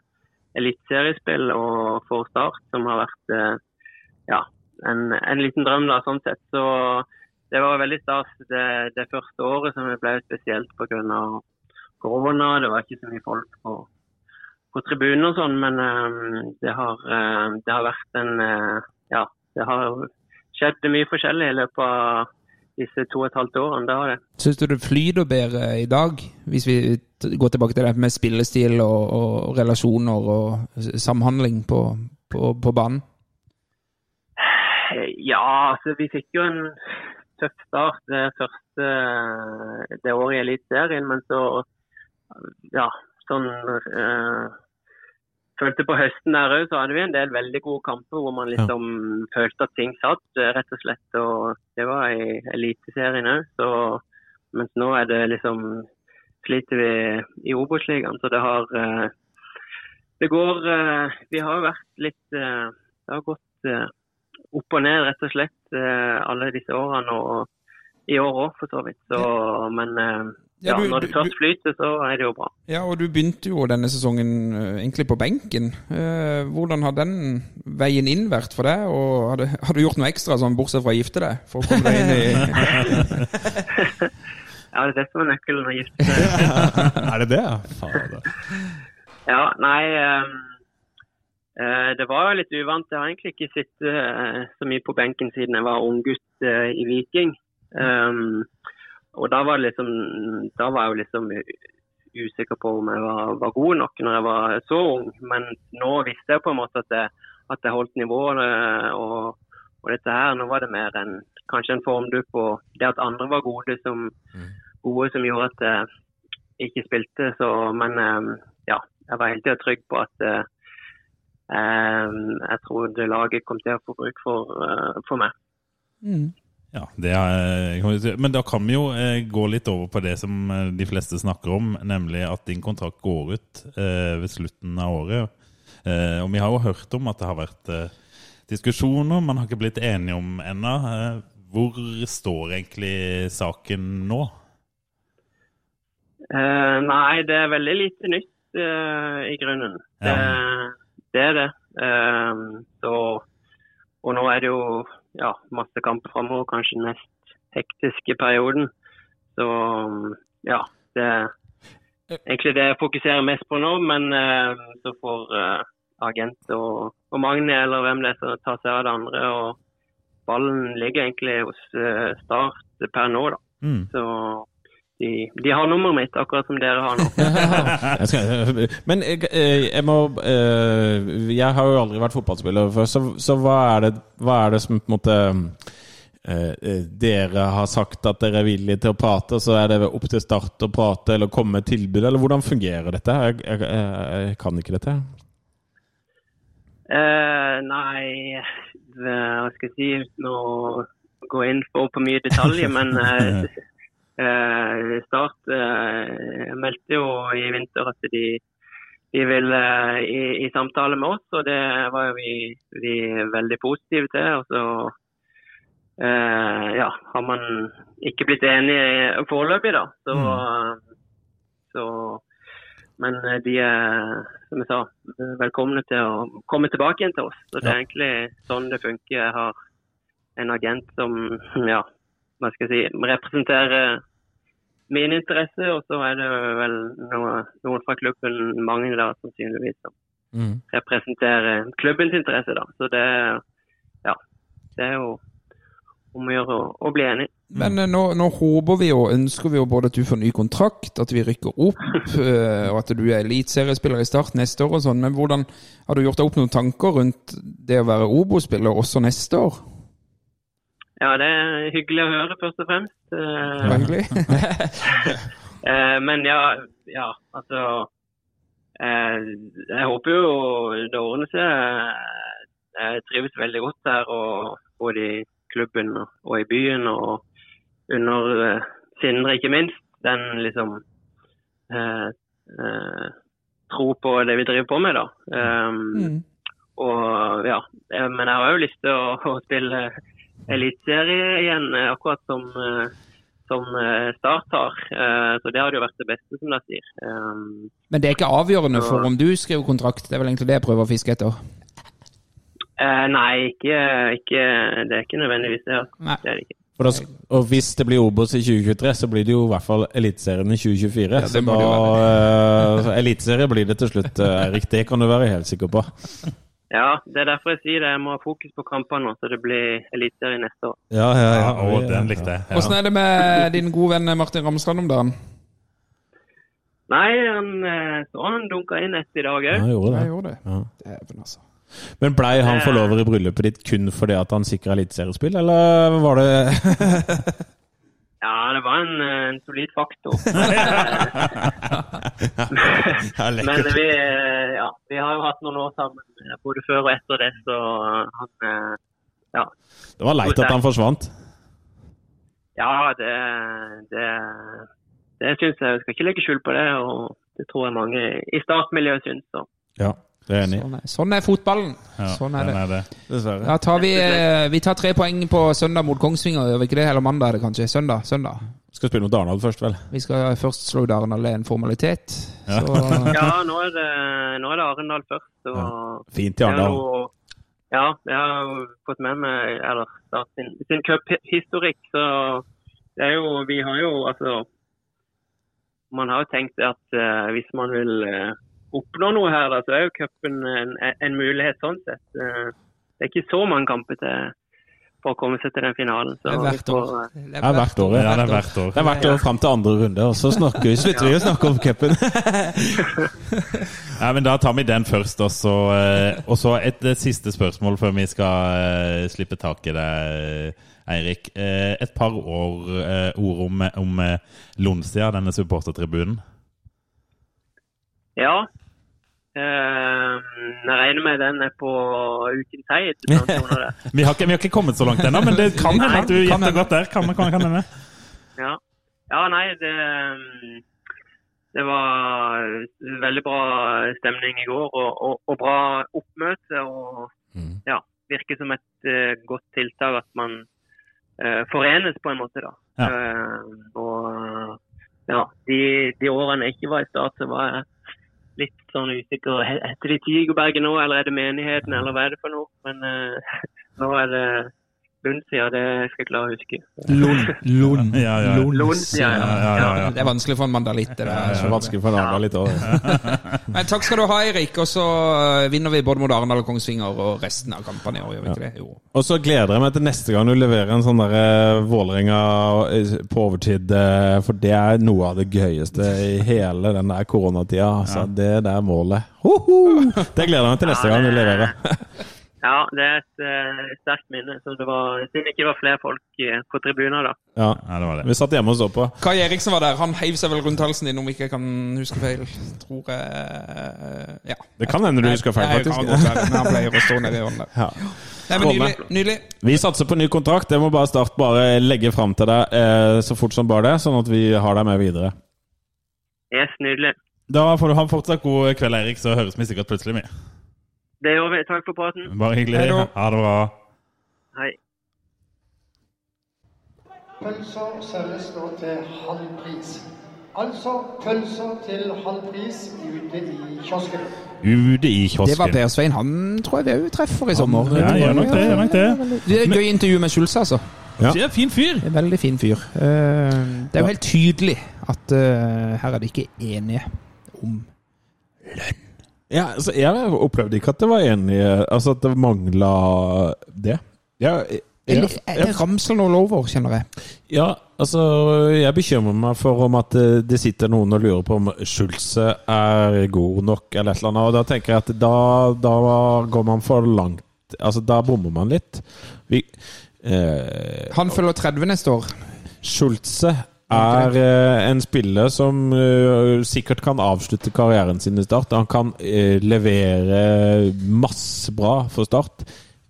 eliteseriespill og for Start, som har vært eh, ja, en, en liten drøm da, sånn sett. Så det var veldig stas det, det første året som ble spesielt pga. korona. Det var ikke så mye folk på, på tribunen og sånn, men eh, det, har, eh, det har vært en eh, Ja, det har skjedd mye forskjellig i løpet av disse to og et halvt årene. Det har det. Syns du det flyter bedre i dag, hvis vi går tilbake til det med spillestil og, og relasjoner og samhandling på, på, på banen? Ja, altså vi fikk jo en tøff start det første det året i Eliteserien, men så ja, sånn eh, Følte på høsten der òg, så hadde vi en del veldig gode kamper hvor man liksom følte at ting satt, eh, rett og slett. Og det var i Eliteserien òg, så Mens nå er det liksom Sliter vi i Obos-ligaen, så det har eh, Det går eh, Vi har jo vært litt Det har gått opp og ned, rett og slett, alle disse årene. Og i år òg, for så vidt. Så, men Ja, du- når det du- først flyter, så er det jo bra. Ja, og du begynte jo denne sesongen eh, egentlig på benken. Eh, hvordan har den veien inn vært for deg? Og har du, har du gjort noe ekstra, sånn bortsett fra å gifte deg? For å komme deg inn i <laughs> Ja, det er det som er nøkkelen å gifte seg. <laughs> er det det? Fader. Ja, nei um, eh, Det var jo litt uvant. Jeg har egentlig ikke sittet så mye på benken siden jeg var unggutt uh, i Viking. Ehm, og da var, liksom, da var jeg jo liksom usikker på om jeg var, var god nok når jeg var så ung. Men nå visste jeg på en måte at jeg, at jeg holdt nivået. Og, og dette her, nå var det mer en, kanskje en formdupp og det at andre var gode som, gode som gjorde at jeg ikke spilte. Så, men eh, ja, jeg var hele tida trygg på at eh, jeg trodde laget kom til å få bruk for, eh, for meg. Ja, det er. Men da kan vi jo eh, gå litt over på det som eh, de fleste snakker om, nemlig at din kontrakt går ut eh, ved slutten av året. Og vi har jo hørt om at det har vært diskusjoner, man har ikke blitt enige om ennå. Hvor står egentlig saken nå? Eh, nei, det er veldig lite nytt eh, i grunnen. Det, det er det. Eh, så, og nå er det jo ja, masse kamper framover, kanskje den mest hektiske perioden. Så ja, det er egentlig det jeg fokuserer mest på nå. Men eh, så får eh, agent og, og Magne eller hvem det er som tar seg av det andre. og Ballen ligger egentlig hos eh, Start per nå, da. Mm. Så de, de har nummeret mitt, akkurat som dere har nå. <laughs> Jeg skal, men jeg, eh, jeg må eh, Jeg har jo aldri vært fotballspiller før, så, så hva, er det, hva er det som på en måte eh, eh, Dere har sagt at dere er villige til å prate, og så er det opp til Start å prate eller komme med tilbud, eller hvordan fungerer dette? Jeg, jeg, jeg, kan ikke dette. Uh, nei, hva skal jeg si uten å gå inn på, på mye detaljer, men eh, <laughs> eh, Start eh, meldte jo i vinter at de, de ville i, i samtale med oss, og det var jo vi, vi veldig positive til. Og så eh, ja, har man ikke blitt enige foreløpig, da. Så, så Men de er, som jeg sa, velkomne til å komme tilbake igjen til oss. Så det er egentlig sånn det funker. Jeg har en agent som ja, hva skal jeg si, representerer min interesse, og så er det vel noe, noen fra klubben, mange da sannsynligvis, som Mm. representerer klubbens interesse. da. Så det, ja, det er jo om å gjøre å, å bli enig. Men eh, nå, nå håper vi og ønsker vi jo både at du får ny kontrakt, at vi rykker opp, <laughs> eh, og at du er eliteseriespiller i Start neste år og sånn. Men hvordan har du gjort deg opp noen tanker rundt det å være Obo-spiller også neste år? Ja, det er hyggelig å høre, først og fremst. Eh, Det var hyggelig. <laughs> Eh, men ja, ja altså eh, Jeg håper jo det ordner seg. Jeg trives veldig godt her, og både i klubben og, i byen. Og under eh, Sindre, ikke minst. Den liksom eh, eh, Tro på det vi driver på med, da. Um, Mm. Og ja, eh, Men jeg har jo lyst til å, å spille eliteserie igjen, eh, akkurat som eh, som eh, Start har. Så det hadde jo vært det beste, som de sier. Men det er ikke avgjørende for om du skriver kontrakt, det er vel egentlig det jeg prøver å fiske etter? eh, Nei, ikke, ikke, det er ikke nødvendigvis det. altså. Nei. Det er det ikke. For da, og hvis det blir Obos i 2023, så blir det jo i hvert fall Eliteserien i 2024. det så da eh, Eliteserie blir det til slutt, Erik. Det kan du være helt sikker på. Ja, det er derfor jeg sier det. Jeg må ha fokus på kampene nå, så det blir eliteserie neste år. Ja, ja, Ja, å, den likte jeg. Åssen Ja. er det med din gode venn Martin Ramstrand om dagen? Nei, han eh, så han dunka inn ett i dag Han òg. gjorde Jeg det. gjorde det. Ja. Dæven, altså. Men blei han forlover i bryllupet ditt kun fordi at han sikra eliteseriespill, eller var det <laughs> Ja, det var en, eh, en solid faktor. <laughs> <laughs> Men vi, eh, ja, vi har jo hatt noen år sammen, eh, både før og etter det, så han Ja, Det var leit at han forsvant. ja det, det, det syns jeg. Jeg skal ikke legge skjul på det, og det tror jeg mange i startmiljøet syns. Så. Ja, er enig. Sånn er, sånn er fotballen. Ja, Sånn er den det. er det. Dessverre. Da tar vi, eh, vi tar tre poeng på søndag mot Kongsvinger, gjør vi ikke det? Eller mandag er det kanskje? Søndag? søndag. Skal spille mot Darendal først, vel? Vi skal først slå Darendal. Det er en formalitet. Ja. Så <laughs> Ja, nå er det, nå det Arendal først. Ja. Fint i det Arendal. ja, jeg har fått med meg eller, sin, sin cuphistorikk, så det er jo Vi har jo altså Man har jo tenkt at uh, hvis man vil eh, oppnå noe her, da, så er jo cupen en, en mulighet sånn sett. Eh, det er ikke så mange kamper til for å komme seg til den finalen. Så det er hvert år. Det Ja, hvert år. Ja, det er hvert år. Det er hvert år fram til andre runde, og så snakker vi, slutter vi å snakke om cupen. <laughs> Ja, men Da tar vi den først, og så, eh, og så et, et siste spørsmål før vi skal eh, slippe tak i det, Eirik. Eh, et par år, ord om, om Lonsia, denne supportertribunen. Ja. Eh, jeg regner med den er på som <laughs> det. Vi har ikke, vi har ikke kommet så langt ennå, men det kan hende at du gjetter godt der. Kan, kan, kan hende. Ja. ja, nei, det Det var veldig bra stemning i går, og, og, og bra oppmøte. Og Mm. ja, virker som et uh, godt tiltak at man uh, forenes på en måte, da. Ja. Uh, og ja, de, de årene jeg ikke var i Start, så var jeg litt sånn usikker. Heter de Tigerberget nå, eller er det menigheten, eller hva er det for noe? Men uh, <laughs> nå er det Lundsida, det skal jeg klare å huske. Lund. Lund. Ja, ja. Lund, ja, ja. Ja, ja, ja. Det er vanskelig for en mandalitt. Det er så vanskelig for en mandalitt òg. <laughs> Men takk skal du ha, Eirik. Og så eh, vinner vi både mot Arendal og Kongsvinger og resten av kampene i år, gjør vi ikke det? Jo. Og så gleder jeg meg til neste gang du leverer en sånn der eh, Vålerenga eh, på overtid, for det er noe av det gøyeste i hele den der koronatida. Altså, Det der målet. Hoho! Det gleder jeg meg til neste gang du leverer. <laughs> Ja, det er et uh, sterkt minne. Så det var, synd det ikke var flere folk eh, på tribunen da. Ja. Det var det. Vi satt hjemme og så på. Kai Eriksen var der. Han heiv seg vel rundt halsen din, om ikke jeg kan huske feil. Tror jeg Ja. Det kan hende du husker feil, Nei, jeg kan faktisk. godt Men han pleier å stå nedi hånden der. Ja. Nei, men nydelig. nydelig. Vi satser på ny kontrakt. Det må bare Start bare legge fram til deg eh, så fort som bare det, sånn at vi har deg med videre. Yes, nydelig. Da får du ha en fortsatt god kveld, Erik, så høres vi sikkert plutselig med. Det gjør vi. Takk for praten. Bare hyggelig. Hei. Ha det bra. Hei. Pølser selges nå til halv pris. Altså pølser til halv pris ute i kiosken. Ute i kiosken. Det var. Per Svein. Han tror jeg vi òg treffer i sommer. Ja, gjør nok det. Gjør nok det. Det er et gøy intervju med Schulze, altså. Ja. Det er fin fyr. En veldig fin fyr. Eh, Det er jo helt tydelig at eh, her er de ikke enige om Ja, altså, jeg opplevde ikke at det var enig Altså at det mangla det. Ja, jeg, jeg, det ramsler noe over, kjenner jeg. ja, altså Jeg bekymrer meg for om at det, det sitter noen og lurer på om Schulze er god nok, eller et eller annet. Og da tenker jeg at da, da går man for langt. Altså, da bommer man litt. Vi, eh, Han følger 30 neste år. Schulze er eh, en spiller som eh, sikkert kan avslutte karrieren sin i Start. Han kan eh, levere masse bra for Start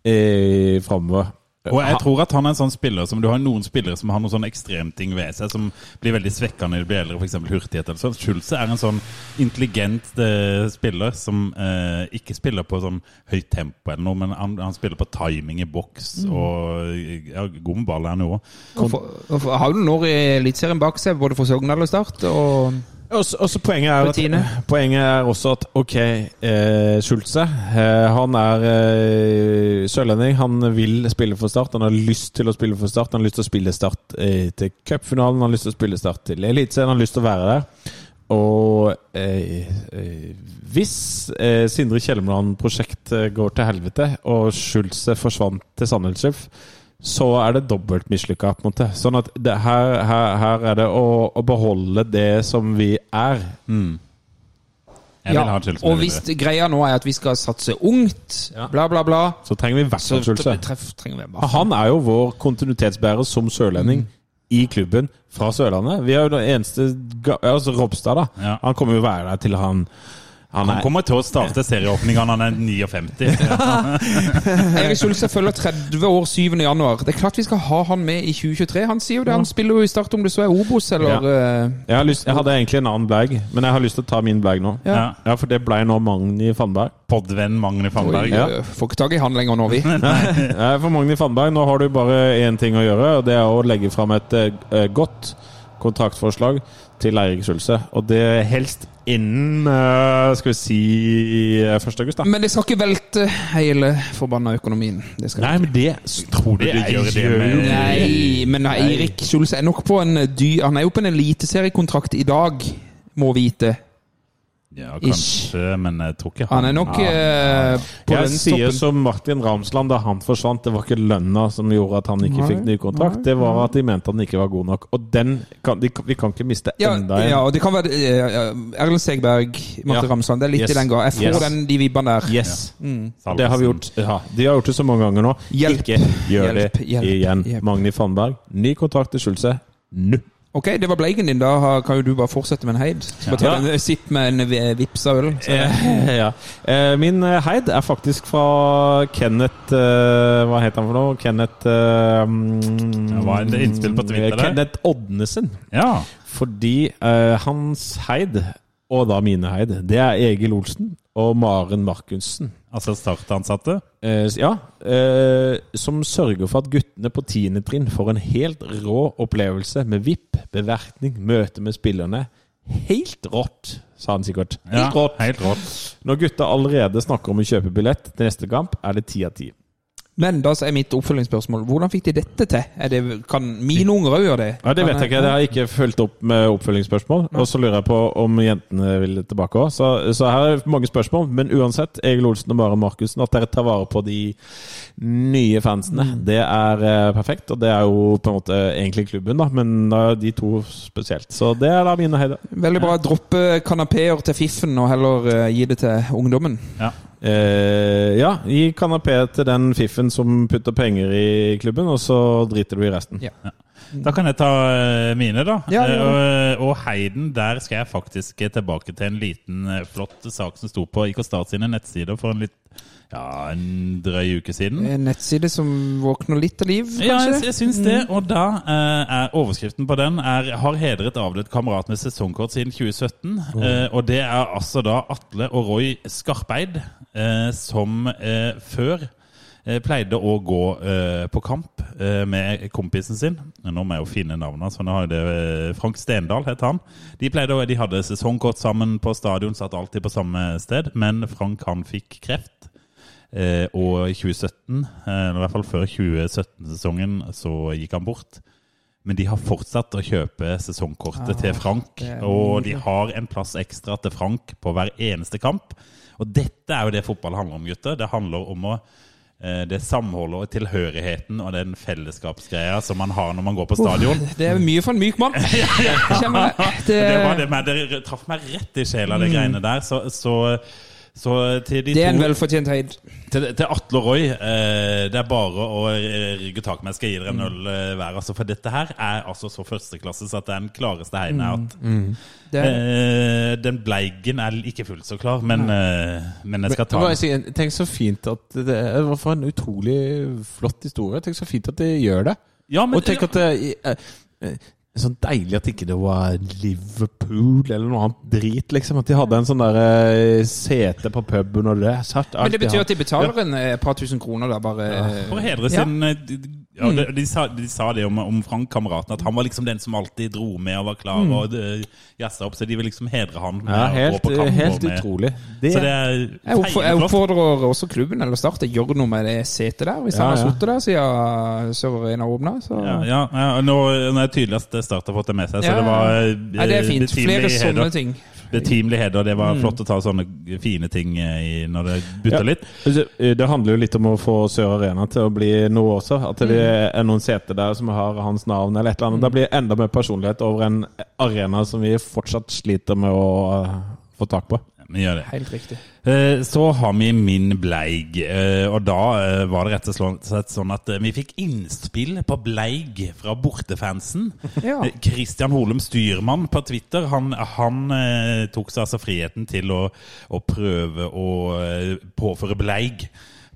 uh, framover. Og jeg tror at han er en sånn spiller som Du har noen spillere som har noen sånne ekstremting ved seg, som blir veldig svekka når de blir eldre, f.eks. hurtighet eller sånn. Schulze er en sånn intelligent eh, spiller som eh, ikke spiller på sånn høyt tempo eller noe, men han, han spiller på timing i boks og ja, god med ball er han jo òg. Har du noen år i Eliteserien bak seg, både for Sogndal og Start. Og Og så- poenget, er at, poenget er også at ok, eh, Schulze eh, Han er eh, sørlending. Han vil spille for Start. Han har lyst til å spille for Start. Han har lyst til å spille Start eh, til cupfinalen. Han har lyst til å spille Start til Eliteserien. Han har lyst til å være der. Og eh, eh, hvis eh, Sindre Kjelmeland-prosjektet går til helvete, og Schulze forsvant til Sandnes Ulf, så er det dobbelt mislykka. på en måte. Sånn at det, her, her, her er det å, å beholde det som vi er. Mm. Ja, og hvis greia nå er at vi skal satse ungt, Ja. bla, bla, bla, Så trenger vi i hvert fall Han er jo vår kontinuitetsbærer som sørlending i klubben fra Sørlandet. Vi er jo den eneste Altså Robstad, da. Ja. Han kommer jo være der til han Han er kommer til å starte serieåpninga når han er 59. Erik Schulze følger 30 år 7. januar. Det er klart vi skal ha han med i 2023. Han sier jo det, han spiller jo i Start om det så er Obos eller ja. jeg, har lyst, jeg hadde egentlig en annen blag, men jeg har lyst til å ta min blag nå. Ja. Ja, For det ble nå Magni Fannberg. Podvenn Magni Oi, Fannberg. Ja. eh, Får ikke tak i han lenger nå, vi. <laughs> Eh, For Magni Fannberg, nå har du bare én ting å gjøre, og det er å legge fram et eh, godt kontraktforslag til Eirik Schulze. Og det helst innen eh, skal vi si 1. august, da. Men det skal ikke velte hele forbanna økonomien. Det skal Nei, men det tror du gjør gjør det med- Nei, men Eirik Schulz er nok på en dy... Han er jo på en eliteseriekontrakt i dag, må vite. Ja, kanskje, men jeg tror ikke Han er nok eh, på Jeg sier som Martin Ramsland da han forsvant. Det var ikke lønna som gjorde at han ikke Nei, fikk ny kontrakt. Det var at de mente han ikke var god nok. Og den kan, de, vi kan ikke miste Ja, enda en. ja, og det kan være uh, Erlend Segberg, Martin Ja. Ramsland. Det er litt Yes. i den gang. Jeg får Yes. den, de vibbene der. Yes. Mm. Det har vi gjort. Ja, de har gjort det så mange ganger nå. Hjelp. Ikke gjør Hjelp, det hjelp, igjen. hjelp. Magni Fannberg, ny kontrakt til Skjulse nå. Ok, det var bleiken din. Da kan jo du bare fortsette med en heid. Bare ta Ja. en sipp med en vipsa øl. Så. <laughs> Ja. Eh, Min eh, heid er faktisk fra Kenneth eh, Hva het han for noe? Kenneth um, mm, det innspill på Twitter? Kenneth Odnesen. Ja. Fordi uh, hans heid, og da mine heid, det er Egil Olsen og Maren Markussen. Altså startansatte. Eh, ja, eh, som sørger for at guttene på tiende trinn får en helt rå opplevelse med VIP, bevertning, møte med spillerne. Helt rått, sa han sikkert. Helt Ja, rått. Helt rått. Når gutta allerede snakker om å kjøpe billett til neste kamp, er det ti av ti. Men da er mitt oppfølgingsspørsmål hvordan fikk de dette til? Er det, kan mine unger òg gjøre det? Ja, Det vet jeg ikke. Det har jeg ikke fulgt opp med oppfølgingsspørsmål. Og så lurer jeg på om jentene vil tilbake òg. Så, så her er mange spørsmål. Men uansett, Egil Olsen og Maren Markussen, at dere tar vare på de nye fansene, det er eh, perfekt. Og det er jo på en måte egentlig klubben, da, men er de to spesielt. Så det er da mine høyder. Veldig bra. Droppe kanapeer til fiffen og heller eh, gi det til ungdommen. Ja. Eh, ja, gi kanapé til den fiffen som putter penger i klubben, og så driter du i resten. Ja. Da kan jeg ta eh, mine, da. Ja, ja, Eh, og, og Heiden, der skal jeg faktisk tilbake til en liten eh, flott sak som sto på IK Start sine nettsider for en litt ja, en drøy uke siden. En nettside som våkner litt til liv, kanskje? Ja, jeg, jeg syns det. Og da eh, er overskriften på den er 'Har hedret avdød kamerat med sesongkort siden 2017'. Eh, og det er altså da Atle og Roy Skarpeid, eh, som eh, før eh, pleide å gå eh, på kamp eh, med kompisen sin. Nå må jeg jo finne navnet, så nå har jeg det eh, Frank Stendal het han. De, pleide, de hadde sesongkort sammen på stadion, satt alltid på samme sted. Men Frank han fikk kreft. Eh, og i 2017, eh, i hvert fall før 2017-sesongen, så gikk han bort. Men de har fortsatt å kjøpe sesongkortet til Frank. Og de har en plass ekstra til Frank på hver eneste kamp. Og dette er jo det fotball handler om, gutter. Det handler om å eh, det samholdet og tilhørigheten og den fellesskapsgreia som man har når man går på stadion. Det er mye for en myk mann. <laughs> ja, ja. Det, Det, det det traff meg rett i sjela, de greiene der. Så, så, så til de det er en velfortjent heid. til, til Atle og Roy, eh, det er bare å eh, rygge tak med. Jeg skal gi dere en øl eh, hver. Altså, for dette her er altså så førsteklasses at det er den klareste heien jeg har hatt. Det er, Eh, den bleigen er ikke fullt så klar, men, eh, men jeg skal ta den. si Tenk så fint at det, det var for en utrolig flott historie. Tenk så fint at de gjør det. Ja, men, Og tenk at det eh, Sånn deilig at ikke det var Liverpool eller noe annet drit, liksom. At de hadde en sånn der eh, sete på puben og det. Satt men det betyr at de betaler en eh, par tusen kroner da, bare For å hedre sin eh, ja, de, de, sa, de sa det om, om Frank, kameraten, at han var liksom den som alltid dro med og var klar og uh, jazza opp. Så de vil liksom hedre han med Ja, helt, helt utrolig. Det, Så det er Jeg, oppf jeg oppfordrer også klubben eller Start å gjøre noe med det setet der, hvis Ja, han har sittet der siden Sør Arena åpna. Ja, ja, ja nå, nå er det tydelig at Start har fått det med seg, så det var ja, det er fint. Flere sånne ting. Betimelig heder. Det Mm. var flott å ta sånne fine ting eh, i, når det butter litt. Altså, Det handler jo litt om å få Sør Arena til å bli noe også. At det Mm. er noen seter der som har hans navn eller et eller annet. Da blir enda mer personlighet over en arena som vi fortsatt sliter med å eh, få tak på. Vi gjør det. Helt riktig. Eh, Så har vi Min Bleig, eh, og da eh, var det rett og slett sånn at vi fikk innspill på Bleig fra bortefansen. Ja. Christian Holum Styrmann på Twitter han, han tok seg altså friheten til å, å prøve å påføre Bleig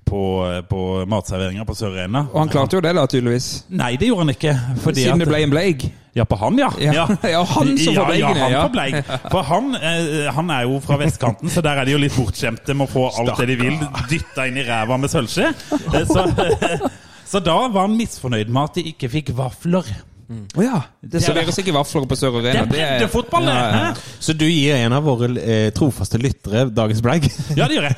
på, på matserveringa på Sør Arena. Og han klarte jo det, da, tydeligvis. Nei, det gjorde han ikke. Siden det ble en bleig. Ja, på han, ja. Ja. Ja, <laughs> han som får Bleigen, ja, han ja. får Bleig. For han, eh, han er jo fra vestkanten, så der er de jo litt bortskjemte med å få alt det de vil dytta inn i ræva med sølvskje. Eh, Så, <laughs> så da var han misfornøyd med at de ikke fikk vafler. Å ja. Det serveres ikke vafler på Sør Det Arena. er breddefotball, det! Ja, ja. Så du gir en av våre eh, trofaste lyttere dagens bragg? Ja, det gjør jeg.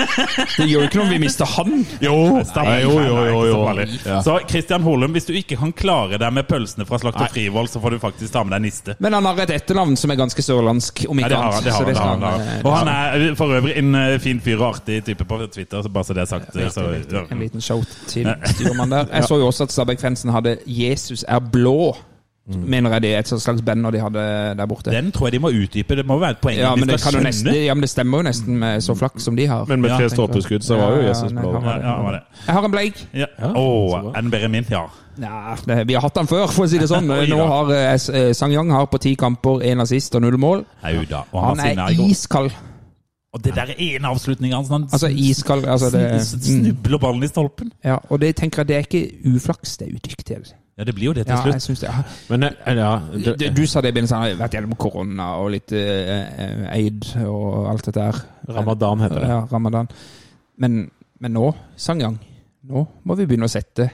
<laughs> Det gjør jo ikke noe om vi mister han. Jo, Nei, jo, jo, jo, jo. Ja. Så Christian Holum, hvis du ikke kan klare deg med pølsene fra Slakter Frivoll, så får du faktisk ta med deg niste. Men han har et etternavn som er ganske sørlandsk, om ikke det annet. Det har, Så han, det han, han, han. eh, Og han er for øvrig en eh, fin fyr og artig type på Twitter, så bare så det er sagt. Så, ja. En liten shout til styrmannen der. Jeg så jo også at Stabæk-fansen hadde 'Jesus er blå'. Mener jeg det er et slags banner de hadde der borte. Den tror jeg de må utdype. Det må være et poeng Ja, de men det, skal jo skjønne. nesten, ja, men det stemmer jo nesten med så flaks som de har. Men med tre ja, stolpeskudd så var jo Jesus blå. Ja, ja. Jeg har en bleik. Ja. En er den bedre enn min? Ja. Ja, det, vi har hatt den før, for å si det sånn. <laughs> Oi Nå har eh, eh, Sang Yang har på ti kamper én assist og null mål. Au da. Og Han han er i iskald. Og det der er en avslutning hans. Han Altså iskald altså det, mm, snubler ballen i stolpen. ja, Og det tenker jeg det er ikke uflaks, det er udyktighet. Ja, det blir jo det til Ja, jeg synes det. Men eh, ja, Du, det, du sa det i begynnelsen, han har vært gjennom korona og litt eh, eh, aid og alt dette her. Ramadan heter det. Ja, ramadan. Men, men nå, Sangyang, nå må vi begynne å sette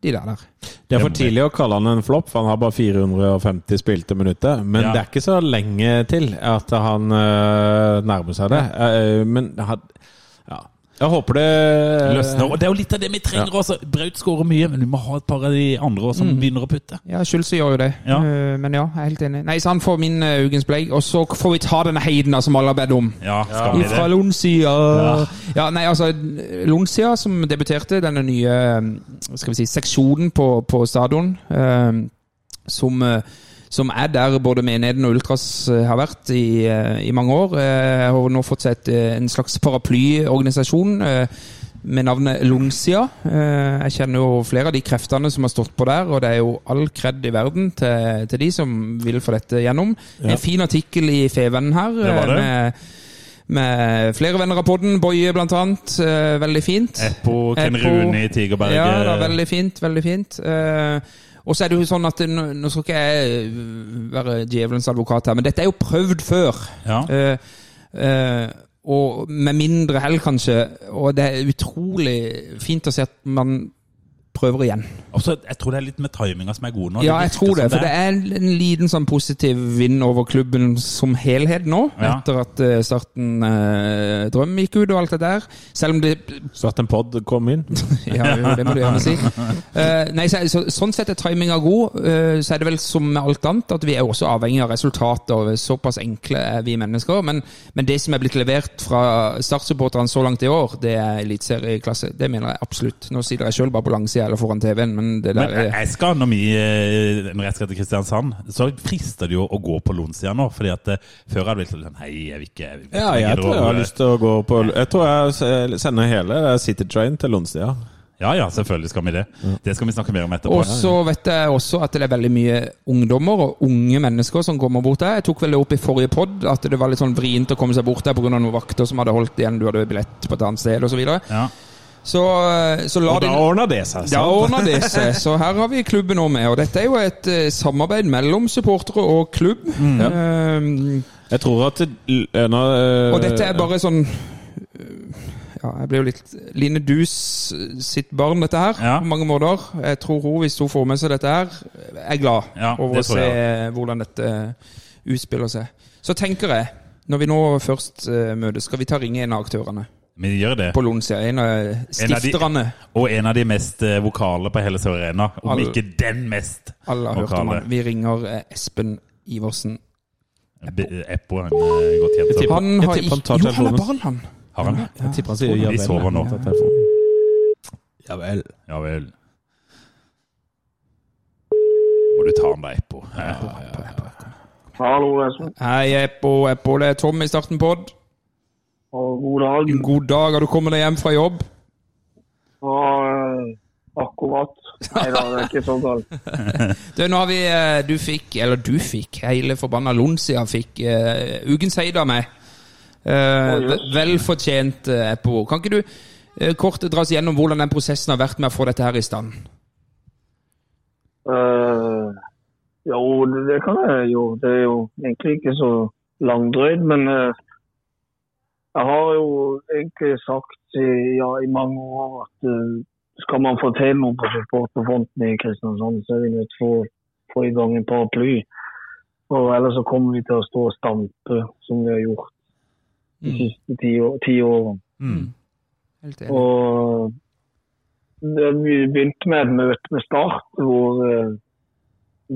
de der der. Det er for tidlig å kalle han en flopp, for han har bare 450 spilte minutter. Men Ja. det er ikke så lenge til at han øh, nærmer seg det. Uh, men han- ja. Jeg håper det Løsner. Og det er jo litt av det vi trenger også. Braut skårer mye, men vi må ha et par av de andre også som begynner å putte. Ja, Schulze gjør jo det. Ja. Eh, men ja, jeg er helt enig. Nei, så han får min uh, ukens play. Og så får vi ta denne heiden som alle har bedt om. Ja, skal vi Fra det? Lonsia. Ja. nei, altså Lonsia, som debuterte, denne nye hva skal vi si, seksjonen på, på stadion, um, som, eh, som er der både menigheten og Ultras eh, har vært i, eh, i mange år. Jeg har nå fått seg et, eh, en slags paraplyorganisasjon. eh, med navnet Lungsia. Eh, Jeg kjenner jo flere av de kreftene som har stått på der, og det er jo all kred i verden til, til de som vil få dette gjennom. En fin artikkel i Fevennen her. Det var det. eh, Med, med flere venner av podden, Boje blant annet. Eh, Veldig fint. Eppo, Ken Rune i Tigerberget. Ja, da, veldig fint. Veldig fint. Eh, og så er det jo sånn at nå, nå skal ikke jeg være djevelens advokat her, men dette er jo prøvd før. Ja. Uh, uh, og med mindre hell, kanskje. Og det er utrolig fint å se at man prøver igjen. Også, jeg tror det er litt med timinga som er god nå. Ja, jeg tror det. For det er en, en liten sånn positiv vind over klubben som helhet nå. Ja. Etter at eh, starten eh, Drøm gikk ut og alt det der. Selv om det Så at en pod kom inn. <laughs> Ja, det må du gjerne si. Uh, nei, så, så, sånn sett er timinga god. Uh, så er det vel som med alt annet at vi er også avhengig av resultater. Såpass enkle er vi mennesker. Men, men det som er blitt levert fra Start-supporterne så langt i år, det er eliteserieklasse. Det mener jeg absolutt. Nå sitter jeg sjøl bare på langsida eller foran TV-en, men det der Men jeg, er jeg skal, når, vi, eh, når jeg skal til Kristiansand, så frister det jo å gå på Lonsia nå. fordi at eh, Før hadde det blitt sånn Nei, jeg vil ikke jeg vil Ja, jeg tror jeg har lyst til å gå på Jeg tror jeg sender hele City Train til Lonsia. Ja, ja, selvfølgelig skal vi det. Det skal vi snakke mer om etterpå. Og så vet jeg også at det er veldig mye ungdommer og unge mennesker som kommer bort der. Jeg tok vel det opp i forrige pod at det var litt sånn vrient å komme seg bort der pga. noen vakter som hadde holdt igjen, du hadde billett på et annet sted osv. Ja. Så så la Og da de ordna det seg. Da ordna det seg. Så her har vi klubben nå med. Og dette er jo et eh, samarbeid mellom supportere og klubb. Eh, Jeg tror at det- en av eh, og dette er bare sånn eh, Ja, jeg blir jo litt Line Dus sitt barn, dette her, Ja. på mange måter. Jeg tror hun, hvis hun får med seg dette her, er glad Ja, over å se hvordan dette utspiller seg. Så tenker jeg, når vi nå først eh, møtes, skal vi ta ringe en av aktørene Vi gjør det. på Lonsia. En av En av de- stifterne. Og en av de mest eh, vokale på hele Sør Arena. Om All, ikke den mest Alle har hørt om han. Vi ringer eh, Espen Iversen. Eppo. Eppo, en eh, godt kjent. Han har ikke Jo, han er barn, han. Har han? Jeg tipper han sier ja De vel. sover nå. Ja vel. Ja vel. Må du ta han da, Eppo. Ja. Hallo, Espen. Hei, Eppo. Eppo, det er Tom i Starten Pod. Og god dag. God dag. Har du kommet deg hjem fra jobb? Og eh, akkurat. Nei da, det er ikke så galt. <laughs> Du, nå har vi eh, Du fikk, eller du fikk, hele forbanna Lonsia fikk uh, ukens heid av meg. Uh, jøss. vel fortjent, uh, Eppo. Kan ikke du uh, kort dra oss gjennom hvordan den prosessen har vært med å få dette her i stand? Uh, jo, det, kan jeg jo. Det er jo egentlig ikke så langdrøyd, men eh, jeg har jo egentlig sagt i, ja, i mange år at uh, skal man få til noe på supporterfronten i Kristiansand, så er vi nødt til å få i gang en paraply. Og ellers så kommer vi til å stå og stampe, som vi har gjort de siste ti, år, ti årene. Mm. Helt enig. Og det, vi begynte med et møte med Start, hvor uh,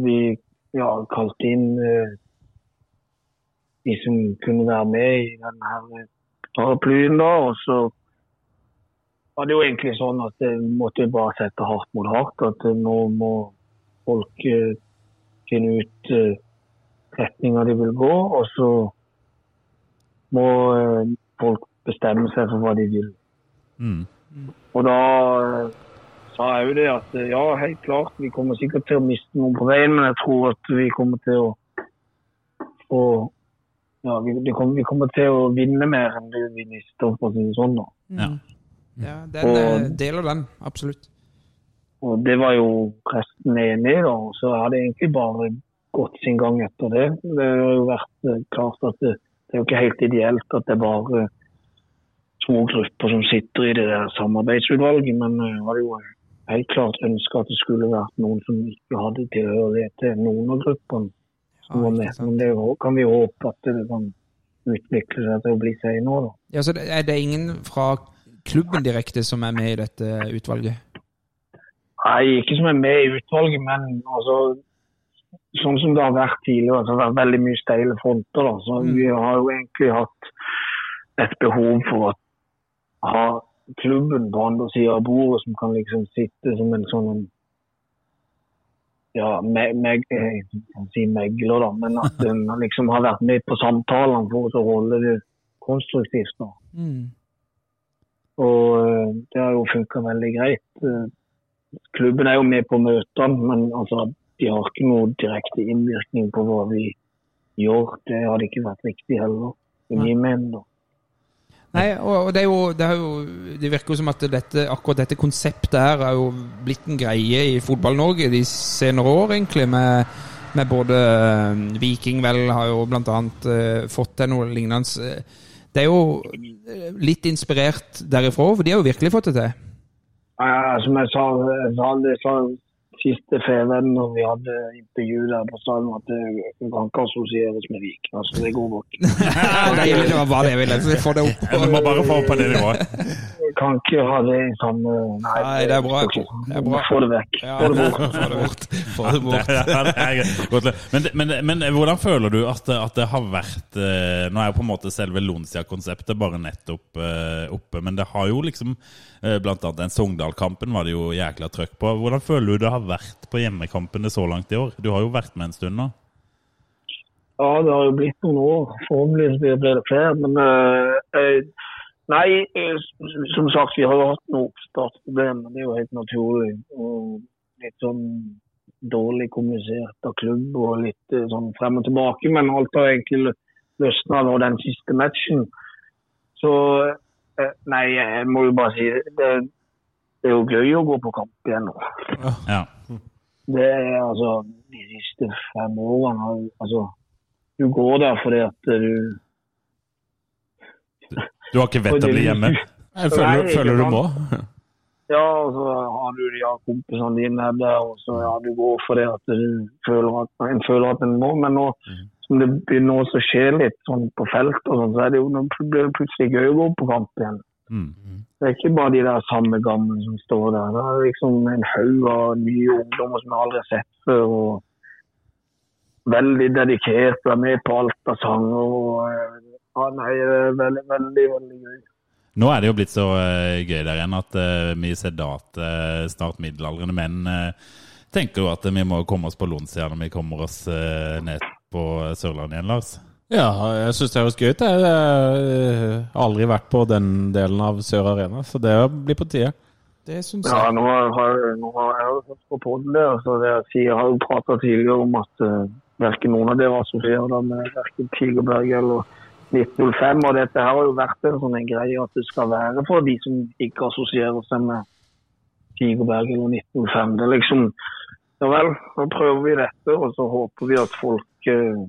vi ja, kalte inn uh, de som kunne være med i denne her paraplyen. da, Og så var det jo egentlig sånn at det måtte bare sette hardt mot hardt. At eh, nå må folk eh, finne ut uh, retninga de vil gå, og så må eh, folk bestemme seg for hva de vil. Mm. Og da eh, sa jeg jo det at eh, ja, helt klart, vi kommer sikkert til å miste noen på veien, men jeg tror at vi kommer til å få ja, vi, det kommer, vi kommer til å vinne mer enn det vi mister, for å si det sånn. da. Ja. Ja, den Og- eh, deler den, absolutt. Og det var jo presten enig i, da. Og så har det egentlig bare gått sin gang etter det. Det har jo vært eh, klart at det, det er jo ikke helt ideelt at det er bare små grupper som sitter i det der samarbeidsutvalget, men jeg hadde jo helt klart ønska at det skulle vært noen som ikke hadde tilhørighet til noen av gruppene Ja. Men det kan vi håpe at det kan utvikle seg til å bli senere. da. Ja, så det- er det ingen fra klubben direkte som er med i dette utvalget? Nei, ikke som er med i utvalget, men altså, sånn som det har vært tidligere, så har det vært veldig mye steile fronter. Da. Så Mm. vi har jo egentlig hatt et behov for å ha klubben på andre sida av bordet som kan liksom sitte som en sånn ja, meg, meg, jeg kan si megler, da, men at hun <laughs> liksom har vært med på samtalene for å holde det konstruktivt. da. Mm. Og eh, det har jo funka veldig greit. Eh, Klubben er jo med på møtene, men altså, de har ikke noe direkte innvirkning på hva vi gjør. Det hadde ikke vært riktig heller, i min mening. Nei, og og det jo Det, jo, det virker jo som at dette, akkurat dette konseptet her er jo blitt en greie i Fotball-Norge de senere år, egentlig. Med, med både eh, Viking vel har jo blant annet eh, fått til noe lignende. Det er jo eh, litt inspirert derifra, for de har jo virkelig fått det til. Ja, som jeg sa, jeg sa jeg sa siste Feven når vi hadde intervju der på stadion, at det kan ikke assosieres med Viking. Altså, det går <laughs> ikke. Nei, det var bare det jeg ville. vi får det opp. Vi må bare få opp på det nivået. Kan ikke ha det i samme Nei, Nei, det er bra. Det er bra. Få det vekk. Få det bort. få det bort. Få det bort. <laughs> Men, men, men hvordan føler du at, at det har vært eh, Nå er jo på en måte selve Lonsia-konseptet bare nettopp eh, oppe, men det har jo liksom eh, Blant annet den Sogndal-kampen var det jo jækla trøkk på. Hvordan føler du det har vært på hjemmekampene så langt i år? Du har jo vært med en stund nå. Ja, det har jo blitt noen år. Forhåpentligvis blir det flere. Men eh, eh, nei, eh, som sagt, vi har jo hatt noen oppstartsproblemer. Det er jo helt naturlig. Og litt sånn dårlig kommunisert av klubb og litt eh, sånn frem og tilbake. Men alt har egentlig lø- løsna nå den siste matchen. Så nei, jeg må jo bare si det, det er jo gøy å gå på kamp igjen nå. Ja. Det er altså de siste fem årene altså, Du går der fordi at du Du har ikke vett å bli hjemme? Jeg føler, Nei, føler du må. Ja, og så har du de kompisene dine der, og så ja, du går fordi at du føler at en føler at en må. Men nå som det begynner å skje litt sånn på felt, og sånn, så er det jo, nå blir det plutselig gøy å gå på kamp igjen. Mm. Det er ikke bare de der samme gamle som står der. Det er liksom en haug av nye ungdommer som jeg aldri har sett før. og Veldig dedikert, er med på alt av sanger. og eh, ja, nei, veldig, veldig, veldig gøy. Nå er det jo blitt så uh, gøy der igjen at uh, vi sedate, uh, snart middelaldrende menn tenker jo at vi må komme oss på Lonsia når vi kommer oss ned på Sørlandet igjen, Lars. Ja, jeg syns det høres gøy ut. Jeg eh, har aldri vært på den delen av Sør Arena, så det blir på tide. Det syns Ja, jeg. nå har, nå har jeg jo hørt på der, så det jeg sier, har jo pratet tidligere om at uh, hverken noen av dere assosierer det med hverken Tigerberg eller 1905, og dette her har jo vært en sånn greie at det skal være for de som ikke assosierer seg med Tigerberg eller 1905. Det er liksom, ja vel, nå prøver vi dette, og så håper vi at folk uh,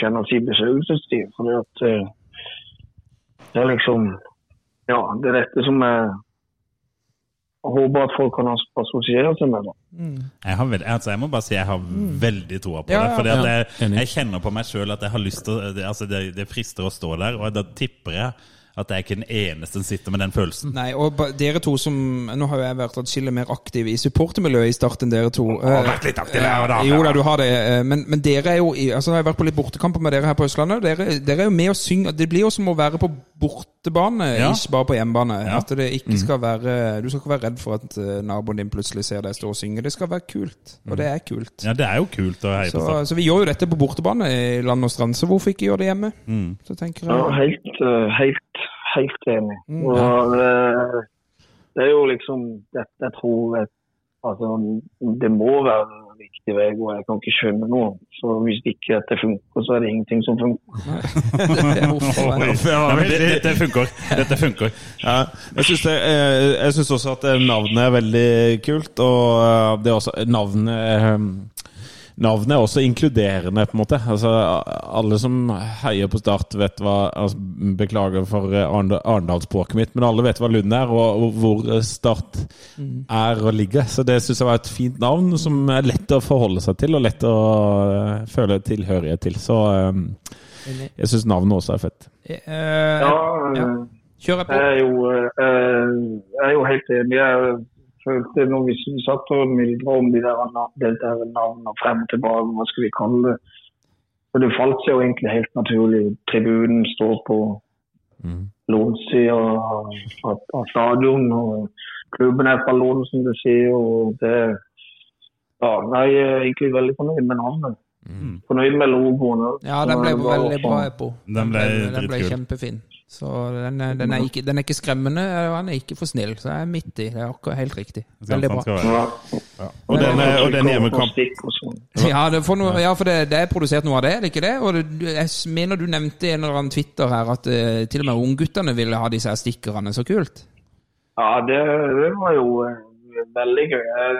kjenner sin besøkelsestid, fordi at uh, det er liksom, ja, det er dette som er jeg håper at folk kan as- assosiere seg med det. Jeg, har altså jeg må bare si jeg har veldig troa på Ja, det. at Ja, jeg, jeg kjenner på meg sjøl at jeg har lyst til det, altså det, det frister å stå der, og da tipper jeg at jeg er ikke den eneste som sitter med den følelsen. Nei, og dere to som Nå har jo jeg vært atskillig mer aktiv i supportermiljøet i Start enn dere to. har vært litt aktiv, og da. Jo da, du har det. eh, Men, men dere er jo altså Jeg har vært på litt bortekamper med dere her på Østlandet. Dere, dere er jo med og synger. Det blir jo som å være på bortebane, Ja. ikke bare på hjemmebane. Ja. At det ikke skal være Du skal ikke være redd for at eh, naboen din plutselig ser deg stå og synge. Det skal være kult. Og det er kult. Ja, det er jo kult å heie på Så, vi gjør jo dette på bortebane i land og strand, så hvorfor ikke gjøre det hjemme? Mm. Så tenker Ja, jeg helt, eh, helt, helt enig. Mm. Og det, det er jo liksom dette jeg tror jeg, altså, Det må være en riktig vei å gå. Jeg kan ikke skjønne noe. Så hvis ikke dette funker, så er det ingenting som funker. <laughs> Dette funker. Dette funker. Ja, jeg syns det, eh, også at eh, navnet er veldig kult, og eh, det er også navnet Navnet er også inkluderende, på en måte. Altså, alle som heier på Start, vet hva altså, Beklager for eh, Arendalsspråket mitt, men alle vet hva Lund er, og, og hvor eh, Start er og ligger. Så det syns jeg var et fint navn, som er lett å forholde seg til, og lett å eh, føle tilhørighet til. Så eh, jeg syns navnet også er fett. Eh, Ja, ja. Kjør jeg på. jeg er jo, eh, jeg er jo helt enig. Jeg følte når vi satt og myldra om de der, der navnene frem og tilbake, hva skal vi kalle det? Og det falt seg jo egentlig helt naturlig. Tribunen står på lånsida av, stadion, og klubben er fra Lån, som du sier. og det ja, nei, Jeg er egentlig veldig fornøyd med navnet. Fornøyd med logoen. Ja, den ble veldig bra, sånn- Epo. Den ble den ble dritkul. kjempefin. Så den, er- den, er ikke, den er ikke skremmende, og han er ikke for snill. Så jeg er midt i. Det er akkurat helt riktig. Veldig bra. Ja. Og den, er, og den hjemmekamp. Ja, det, for noe, ja, for det, det er produsert noe av det, er det ikke det? Og det, jeg mener du nevnte i en eller annen Twitter her at uh, til og med ungguttene ville ha disse her stikkerne. Så kult. Ja, det, det var jo eh, veldig gøy. Jeg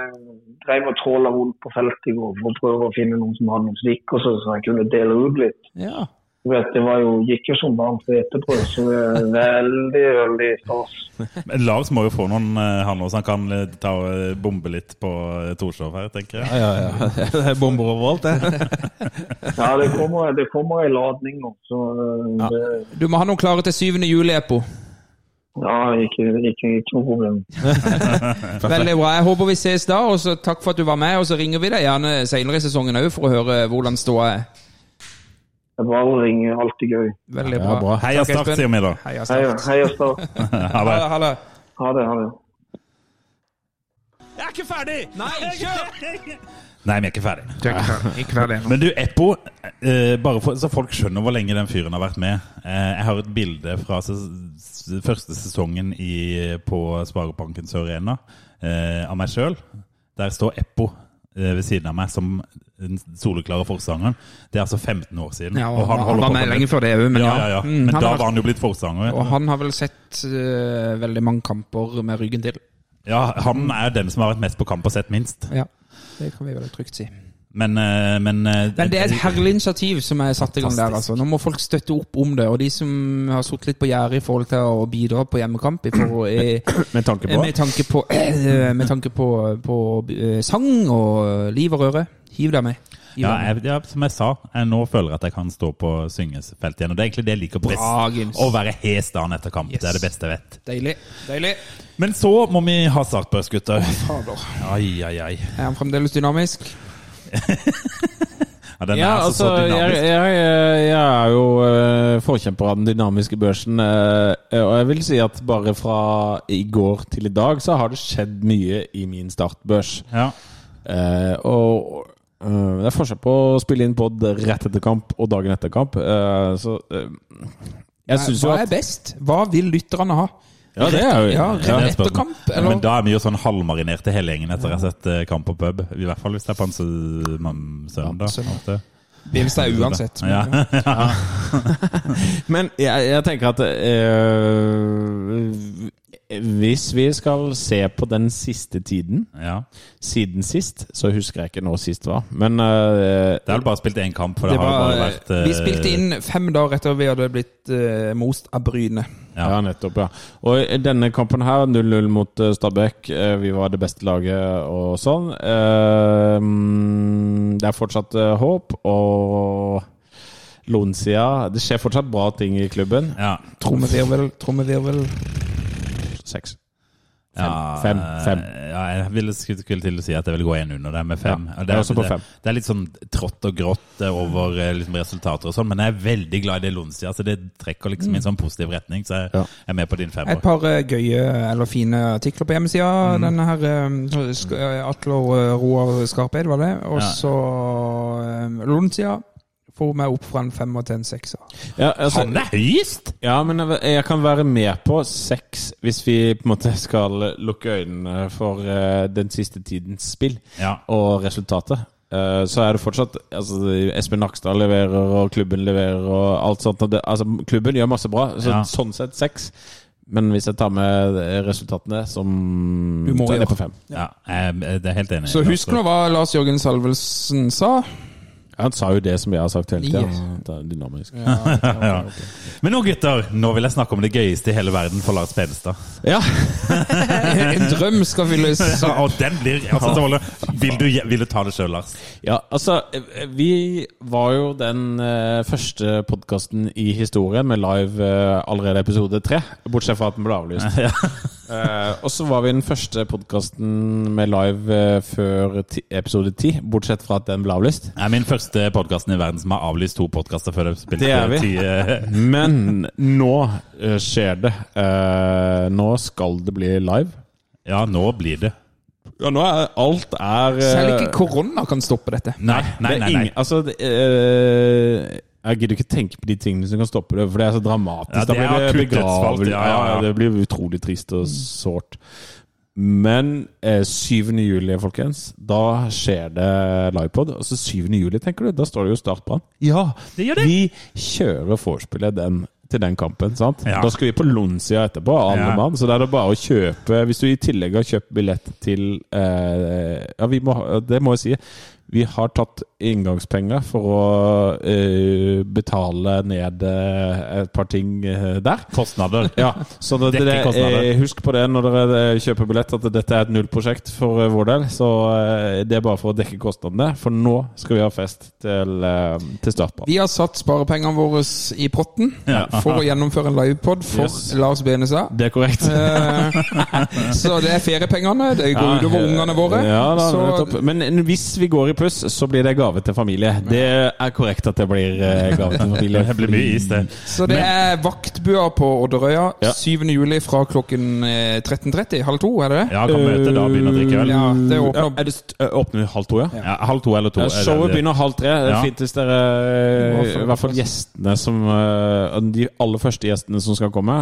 drev og tråla rundt på feltet i går for å prøve å finne noen som hadde noen stikker, så, så jeg kunne dele ut litt. Ja. Du vet, Det var jo, gikk jo som barn for etterpå, så det er veldig, veldig stas. <laughs> Men Lars må jo få noen, eh, han også. Han kan eh, ta og eh, bombe litt på Torshov her, tenker jeg. Ja, ja, ja. <laughs> Det er bomber overalt, det. <laughs> Ja, det kommer, det kommer en ladning nå, så ja. det, Du må ha noen klare til 7. juli, Epo. ja, ikke, ikke, ikke noe problem. Veldig bra. Jeg håper vi ses da, og så takk for at du var med. Og så ringer vi deg gjerne senere i sesongen òg for å høre hvordan ståa er. Det er bare å ringe, alltid gøy. Veldig Ja, bra. bra. Heia Takk, Start, sier vi da. Heia Hei, Heia, heia Start. <laughs> Ha det. Ha det. Ha det. ha det. Jeg er ikke ferdig! Nei, kjør! Nei, vi er ikke ferdig. Ikke ferdig ennå. Men du, Eppo, eh, bare for, så folk skjønner hvor lenge den fyren har vært med. Eh, jeg har et bilde fra første sesongen i, på Sparebanken Sør Arena eh, av meg sjøl. Der står Eppo ved siden av meg som den soleklare forsangeren. Det er altså 15 år siden. Ja, og han, han, var på med lenge før det òg, men ja, ja. ja, ja. Mm, Men da var han jo blitt forsanger. Og han har vel sett uh, veldig mange kamper med ryggen til. Ja, Han er den som har vært mest på kamp og sett minst. Ja, det kan vi vel trygt si. Men, eh, men, eh, Men det er et herlig initiativ som er satt i gang der. Altså. Nå må folk støtte opp om det. Og de som har sittet litt på gjerdet i forhold til å bidra på hjemmekamp i forhold, eh, Med tanke på med tanke på, <clears throat> med tanke på, på eh, sang og liv og røre, hiv deg med. Ja, jeg, ja, som jeg sa, jeg nå føler jeg at jeg kan stå på syngefeltet igjen. Og det er egentlig det jeg liker best. Bra, Å være hes dagen etter kamp. Yes. Det er det beste jeg vet. Deilig. Deilig. Men så må vi ha startbørs, gutter. Fader. Ai, ai, ai. Er han fremdeles dynamisk? Ja, den Ja, er altså, altså, så jeg, dynamisk. jeg, jeg er jo uh, forkjemper av den dynamiske børsen. Uh, og jeg vil si at bare fra i går til i dag så har det skjedd mye i min startbørs. Ja. Uh, og eh, det er forskjell på å spille inn pod rett etter kamp og dagen etter kamp. Eh, så jeg syns jo Hva er best? Hva vil lytterne ha? Ja, det er jo Ja, Det er rett et etter kamp? Eller? Men da er vi jo sånn halvmarinerte hele gjengen etter å ha sett eh, kamp på pub. I hvert fall hvis det er på en søndag. Ja, det ofte. Bilstad uansett. men- Ja. <laughs> <laughs> Men jeg, jeg tenker at eh, Hvis vi skal se på den siste tiden ja. Siden sist, så husker jeg ikke når sist var. Men uh, Det er vel bare spilt én kamp, for det, Det har var, vært uh, vi spilte inn fem dager etter vi hadde blitt uh, most av Bryne. ja. Ja. nettopp. ja Og i denne kampen her, 0-0 mot eh, Stabæk, eh, vi var det beste laget og sånn. Eh, mm, det er fortsatt eh, håp, og Lonsia Det skjer fortsatt bra ting i klubben. Ja. Trommevirvel, trommevirvel. Seks. Ja, Fem. Fem. Ja, jeg ville skulle til å si at jeg vil gå én under det, med fem. Ja, det, er det, fem. det er litt sånn trått og grått eh, over eh, liksom, resultater og sånn, men jeg er veldig glad i det Lonsia. Så det trekker liksom i en sånn positiv retning, så jeg Ja. er med på din Et par uh, gøye eller fine artikler på hjemmesida. Mm. Denne her eh, Sk- eh, Atle og eh, Roar Skarpeid, var det. Og Ja. så uh, Lonsia får meg opp fra en femmer til en sekser. Ja, altså, Han er høyest! Ja, men jeg, jeg kan være med på seks hvis vi på en måte skal lukke øynene for uh, den siste tidens spill Ja. og resultatet. Uh, så er det fortsatt altså, Espen Nakstad leverer, og klubben leverer, og alt sånt. Og det, altså, klubben gjør masse bra, så Ja. sånn sett seks. Men hvis jeg tar med resultatene, som Du må er på fem. Ja, jeg er helt enig. Så husk nå hva Lars Jørgen Salvelsen sa. Ja, Han sa jo det som jeg har sagt hele tida. Yes. Det er dynamisk. <laughs> okay. Men nå, gutter, nå vil jeg snakke om det gøyeste i hele verden for Lars Pederstad. Ja. <laughs> En drøm skal fylles. Og den blir altså, vil, du, vil du ta det sjøl, Lars? Ja, altså Vi var jo den eh, første podkasten i historien med live eh, allerede episode tre. Bortsett fra at den ble avlyst. <laughs> Ja. Eh, og så var vi den første podkasten med live eh, før ti, episode ti. Bortsett fra at den ble avlyst. Det er min første podkasten i verden som har avlyst to podkaster før det spilte Det er vi. ti eh, <laughs> Men nå eh, skjer det. Eh, nå skal det bli live. Ja, nå blir det. Ja, nå er alt er eh, Selv ikke korona kan stoppe dette. Nei, nei, det er nei. nei. ingen- altså, det, eh, Jeg gidder ikke tenke på de tingene som kan stoppe det, for det er så dramatisk. Ja, det da blir det begravelse. ja, Ja, ja, ja. det blir utrolig trist og sårt. Men eh, 7. juli, folkens, da skjer det livepod. Altså så 7. juli, tenker du, da står det jo startbrann. Ja, Det gjør det. vi kjører vorspielet den til den kampen. sant? Ja. Da skal vi på Lonsia etterpå, andre Ja. mann. Så da er det bare å kjøpe Hvis du i tillegg har kjøpt billett til eh, Ja, vi må, det må jeg si. Vi har tatt inngangspenger for å uh, betale ned eh, et par ting eh, der. Kostnader. Ja, så det, Dekke kostnader. husk på det når dere kjøper billett, at dette er et nullprosjekt for vår del. Så det er bare for å dekke kostnadene, for nå skal vi ha fest til, til startbrann. Vi har satt sparepengene våre i potten Ja. for å gjennomføre en livepod for Yes. Lars Benestad. Det er korrekt. Så det er feriepengene. Det går utover ungene våre. Ja, da, så. Men hvis vi går i pluss, så blir det gave til familie. Det er korrekt at det blir eh, gave til familie. <laughs> Det blir mye is, det. Så det er vaktbua på Odderøya Ja. 7. juli fra klokken eh, 13.30. Halv to, er det det? Ja, kan møte da og begynne å drikke øl. Ja, det Ja, åpner er det åpner halv to, ja? Ja, halv to eller to. Ja, det- showet begynner halv tre. Det er fint hvis dere I hvert fall gjestene som De aller første gjestene som skal komme,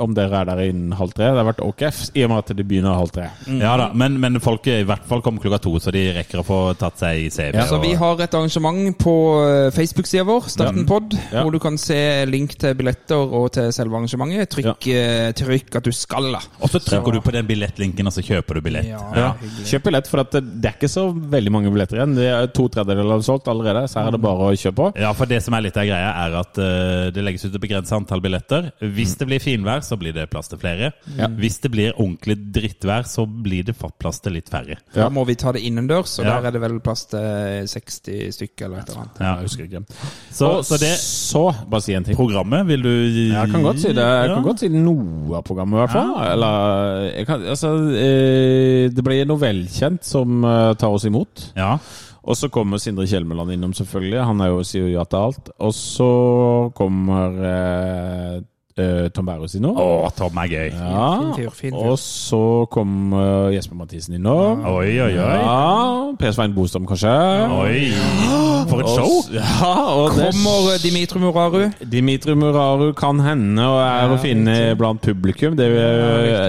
om dere er der innen halv tre. Det har vært ok, i og med at det begynner halv tre. Ja da, men, men folk i hvert fall kommer klokka to, så de rekker å få tatt seg i CV. Så vi har et arrangement på eh, Facebook-sida vår, Starten pod, Ja. hvor du kan se link til billetter og til selve arrangementet. Trykk, eh, trykk at du skal, da. Og så trykker du på den billettlinken, og så kjøper du billett. Ja. Kjøp billett, for at det, er ikke så veldig mange billetter igjen. Det er To tredjedeler solgt allerede, så her er det bare å kjøpe på. Ja, for det som er litt av greia, er at eh, det legges ut et begrenset antall billetter. Hvis det blir finvær, så blir det plass til flere. Ja. Hvis det blir ordentlig drittvær, så blir det fått plass til litt færre. Da må vi ta det innendørs, og Ja. der er det vel plass til 60 stykker eller et eller annet. Ja. Jeg husker ikke. Så, og så det så, bare si en ting. programmet vil du Jeg kan godt si det. Jeg Ja. kan godt si noe av programmet, i hvert fall. Eller jeg kan, altså, eh, Det blir noe velkjent som eh, tar oss imot. Ja. Og så kommer Sindre Kjelmeland innom, selvfølgelig. Han er jo, sier jo ja til alt. Og så kommer eh, eh, Tom Berros innom. Å, Tom er gøy. Ja. Fin fyr, fin fyr. Og så kommer Jesper Mathisen innom. Oi, oi, oi. Ja. Per Svein Bostam, kanskje. Oi! <gasps> For et show! Og, <laughs> Ja, og Kommer det, Dimitri Muraru? Dimitri Muraru kan hende og er å finne blant publikum. Det,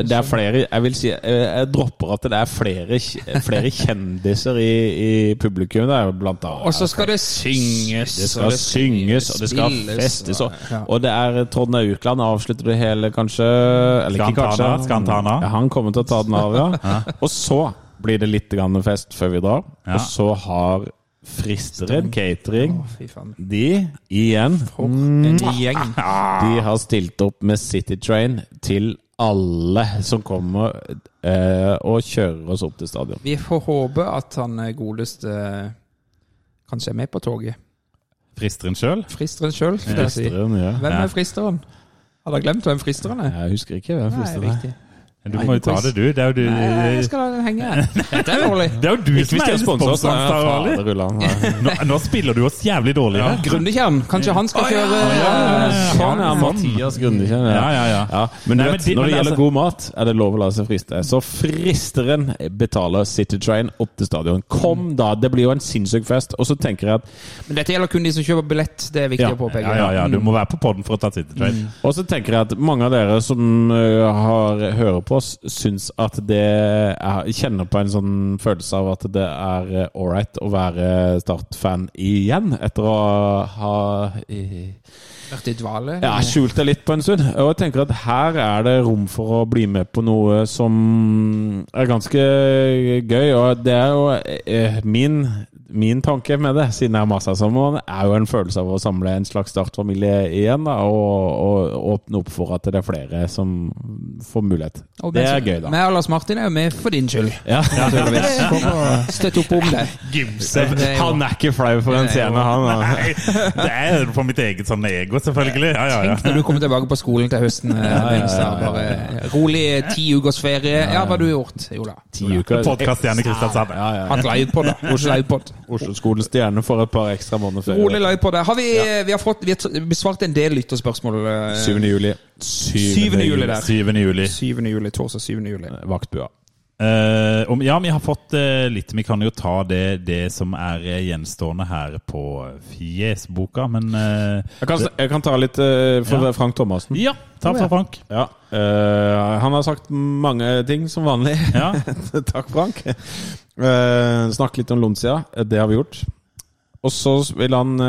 det er flere Jeg vil si Jeg dropper at det er flere, flere kjendiser i, i publikum. Det er blant annet Og så skal det synges. det og skal synges, og det skal festes. Og, og det er Trond Aukland avslutter det hele, kanskje. Eller Skal ikke han kanskje. Skal han ta den av? Ja, han kommer til å ta den av, <laughs> ja. Og så blir det litt grann fest før vi drar. Ja. Og så har Fristeren catering oh. De, igjen en. De har stilt opp med City Train til alle som kommer eh, og kjører oss opp til stadion. Vi får håpe at han godeste eh, kanskje er med på toget. Fristeren sjøl? Fristeren sjøl, skal jeg si. Ja. Hvem er fristeren? Hadde jeg glemt hvem fristeren er? Jeg husker ikke hvem fristeren er. Du må jo ta det, du. Det er jo du Nei, jeg skal la den henge. <laughs> Dette er dårlig. Det er jo du som er. Ja. <laughs> Nå, nå spiller du oss jævlig dårlig Ja. Grundekjern, kanskje han skal kjøre ja, ja, ja. Sånn, er Mathias Grundekjern. Ja, ja, ja. Men, Nei, du men vet, når det gjelder altså- god mat, er det lov å la seg friste. Så fristeren betaler City Train opp til stadion. Kom da! Det blir jo en sinnssyk fest. Og så tenker jeg at Men dette gjelder kun de som kjøper billett, det er viktig Ja, å påpeke. Ja, ja, ja. Du må være på podden for å ta City Train. Og så tenker jeg at mange av dere som har, hører på oss, syns at det er, kjenner på en sånn følelse av at det er ålreit å være Start-fan igjen, etter å ha i, Vært i dvale. ja, skjult det litt på en stund. Og jeg tenker at her er det rom for å bli med på noe som er ganske gøy. Og det er jo eh, min, min tanke med det, siden jeg har masa sammen, er jo en følelse av å samle en slags startfamilie igjen. Da, og, og åpne opp for at det er flere som får mulighet. Og Det er gøy, da. Vi og Lars Martin er jo med for din skyld. Ja. Naturligvis. Støtte opp om det. Gimse. Han er ikke flau for en scene, han. da. Nei, det er for mitt eget sånn ego, selvfølgelig. Ja, ja, ja. Tenk når du kommer tilbake på skolen til høsten. eh, Bare rolig ti ukers ferie. Ja, hva har du gjort? Jo da. Ti uker. Podkaststjerne Kristiansand. Ja, ja. Hatt livepod, da. Oslo livepod. Oslo-skolens stjerne får et par ekstra måneder ferie. Rolig livepod. Har vi, vi har fått vi har besvart en del lytterspørsmål. eh, 7. juli. 7. juli der. 7. juli. 7. juli, torsdag 7. juli. Vaktbua. Eh, om, ja, vi har fått uh, litt. Vi kan jo ta det, det som er eh, gjenstående her på Fjesboka, men uh, Jeg kan, jeg kan ta litt for Ja. Frank Thomassen. Ja, ta fra Frank. Ja. eh, han har sagt mange ting, som vanlig. Ja. <laughs> Takk, Frank. Uh, Snakk litt om Lonsia. Det har vi gjort. Og så vil han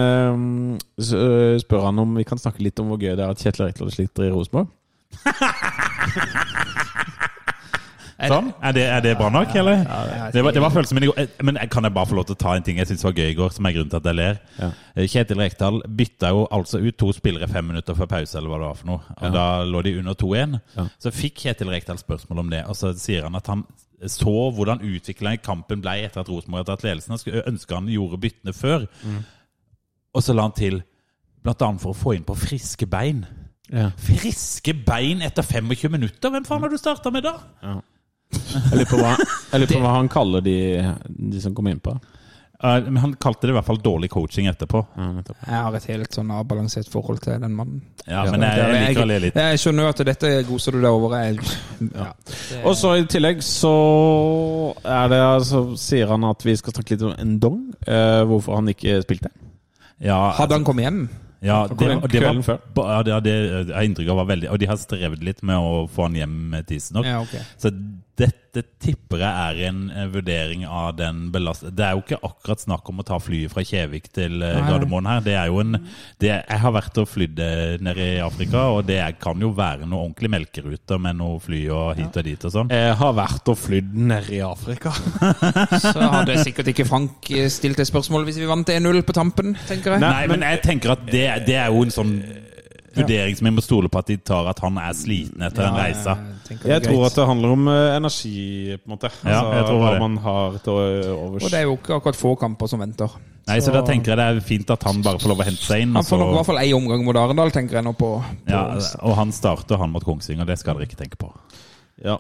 spørre han om vi kan snakke litt om hvor gøy det er at Kjetil Rekdal sliter i Rosenborg. <laughs> Sånn? Er det, er det bra nok, eller? Det var, det var følelsen min i går. Eh, Men kan jeg bare få lov til å ta en ting jeg syns var gøy i går, som er grunnen til at jeg ler? Ja. Eh, Kjetil Rekdal bytta jo altså ut to spillere fem minutter før pause, eller hva det var for noe. Og Ja. da lå de under 2-1. Ja. Så fikk Kjetil Rekdal spørsmål om det, og så sier han at han så hvordan utviklinga i kampen ble etter at Rosenborg hadde tatt ledelsen. Han skulle ønske han gjorde byttene før. Mm. Og så la han til blant annet for å få inn på friske bein. Ja. Friske bein etter 25 minutter? Hvem faen har du starta med da? Jeg lurer på hva, lurer på hva han kaller de, de som kommer innpå. Uh, men han kalte det i hvert fall dårlig coaching etterpå. Ja. Jeg har et helt sånn avbalansert forhold til den mannen. Ja, men jeg, jeg liker det litt. Jeg skjønner jo at dette goser du deg over. Jeg, ja. Og så i tillegg så er det altså, sier han at vi skal snakke litt om Ndong. Uh, hvorfor han ikke spilte. Ja, Hadde han kommet hjem? ja, det, og det var, ja, det, det jeg har inntrykk av var veldig Og de har strevd litt med å få han hjem tidsnok. Ja, okay. Så dette tipper jeg er en eh, vurdering av den belastningen Det er jo ikke akkurat snakk om å ta flyet fra Kjevik til eh, Nei. Gardermoen her. Det er jo en det, Jeg har vært og flydd eh, nede i Afrika, og det kan jo være noe ordentlig melkeruter med noe fly og hit og dit og sånn. Jeg har vært og flydd nede i Afrika. <laughs> Så hadde sikkert ikke Frank stilt det spørsmålet hvis vi vant 1-0 på tampen, tenker jeg. Nei, men jeg tenker at det, det er jo en sånn vurdering som jeg må stole på at de tar, at han er sliten etter ja, en reise. Jeg er tror greit. at det handler om eh, energi, på en måte. Altså, Ja, jeg tror hva det. man har til overs. Og det er jo ikke akkurat få kamper som venter. Nei, så da tenker jeg det er fint at han bare får lov å hente seg inn. Han får nok i hvert fall én omgang mot Arendal, tenker jeg nå på. på ja, og han starter han mot Kongsvinger, det skal dere ikke tenke på. Ja.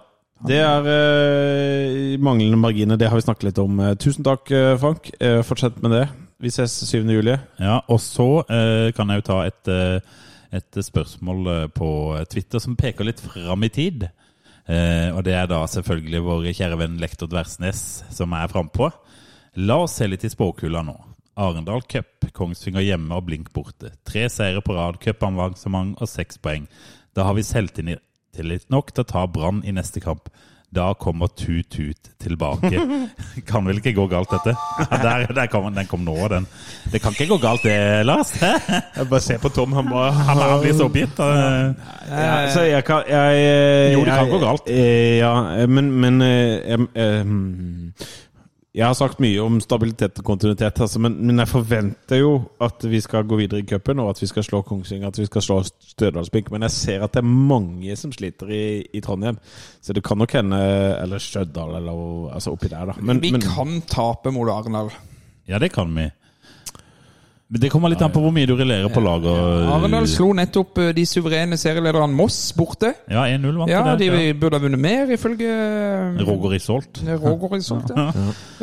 Det er eh, manglende marginer. Det har vi snakket litt om. Eh, Tusen takk, eh, Frank. Eh, fortsett med det. Vi ses 7. juli. Ja, Og så eh, kan jeg jo ta et, et spørsmål eh, på Twitter som peker litt fram i tid. Eh, og det er da selvfølgelig vår kjære venn lektor Dversnes som er frampå. La oss se litt i spåkula nå. Arendal cup, Kongsvinger hjemme og Blink borte. Tre seire på rad, cupavansement og seks poeng. Da har vi selvtillit nok til å ta Brann i neste kamp. Da kommer Tut-Tut tilbake. <laughs> kan vel ikke gå galt, dette? Der, der kom, den kom nå, den. Det kan ikke gå galt, det, Lars? <laughs> Jeg bare se på Tom. Han må Han, han blir så oppgitt. eh. Ja, så jeg kan jeg, eh, Jo, det kan jeg- gå galt. eh, Ja, men, men jeg, jeg, eh, hmm. Jeg har sagt mye om stabilitet og kontinuitet, altså, men, men jeg forventer jo at vi skal gå videre i cupen, og at vi skal slå Kongsvinger, at vi skal slå Størdalsblink. Men jeg ser at det er mange som sliter i, i Trondheim. Så det kan nok hende Eller Stjørdal, eller altså oppi der, da. Men, Vi men, kan tape mot Arendal. Ja, det kan vi. Men det kommer litt an på hvor mye du relerer på laget. Arendal slo nettopp eh, de suverene serielederne Moss borte. Ja, 1-0 vant Ja, det. de burde ha vunnet mer, ifølge eh, Roger Isolt. Roger Isolt, <laughs> ja.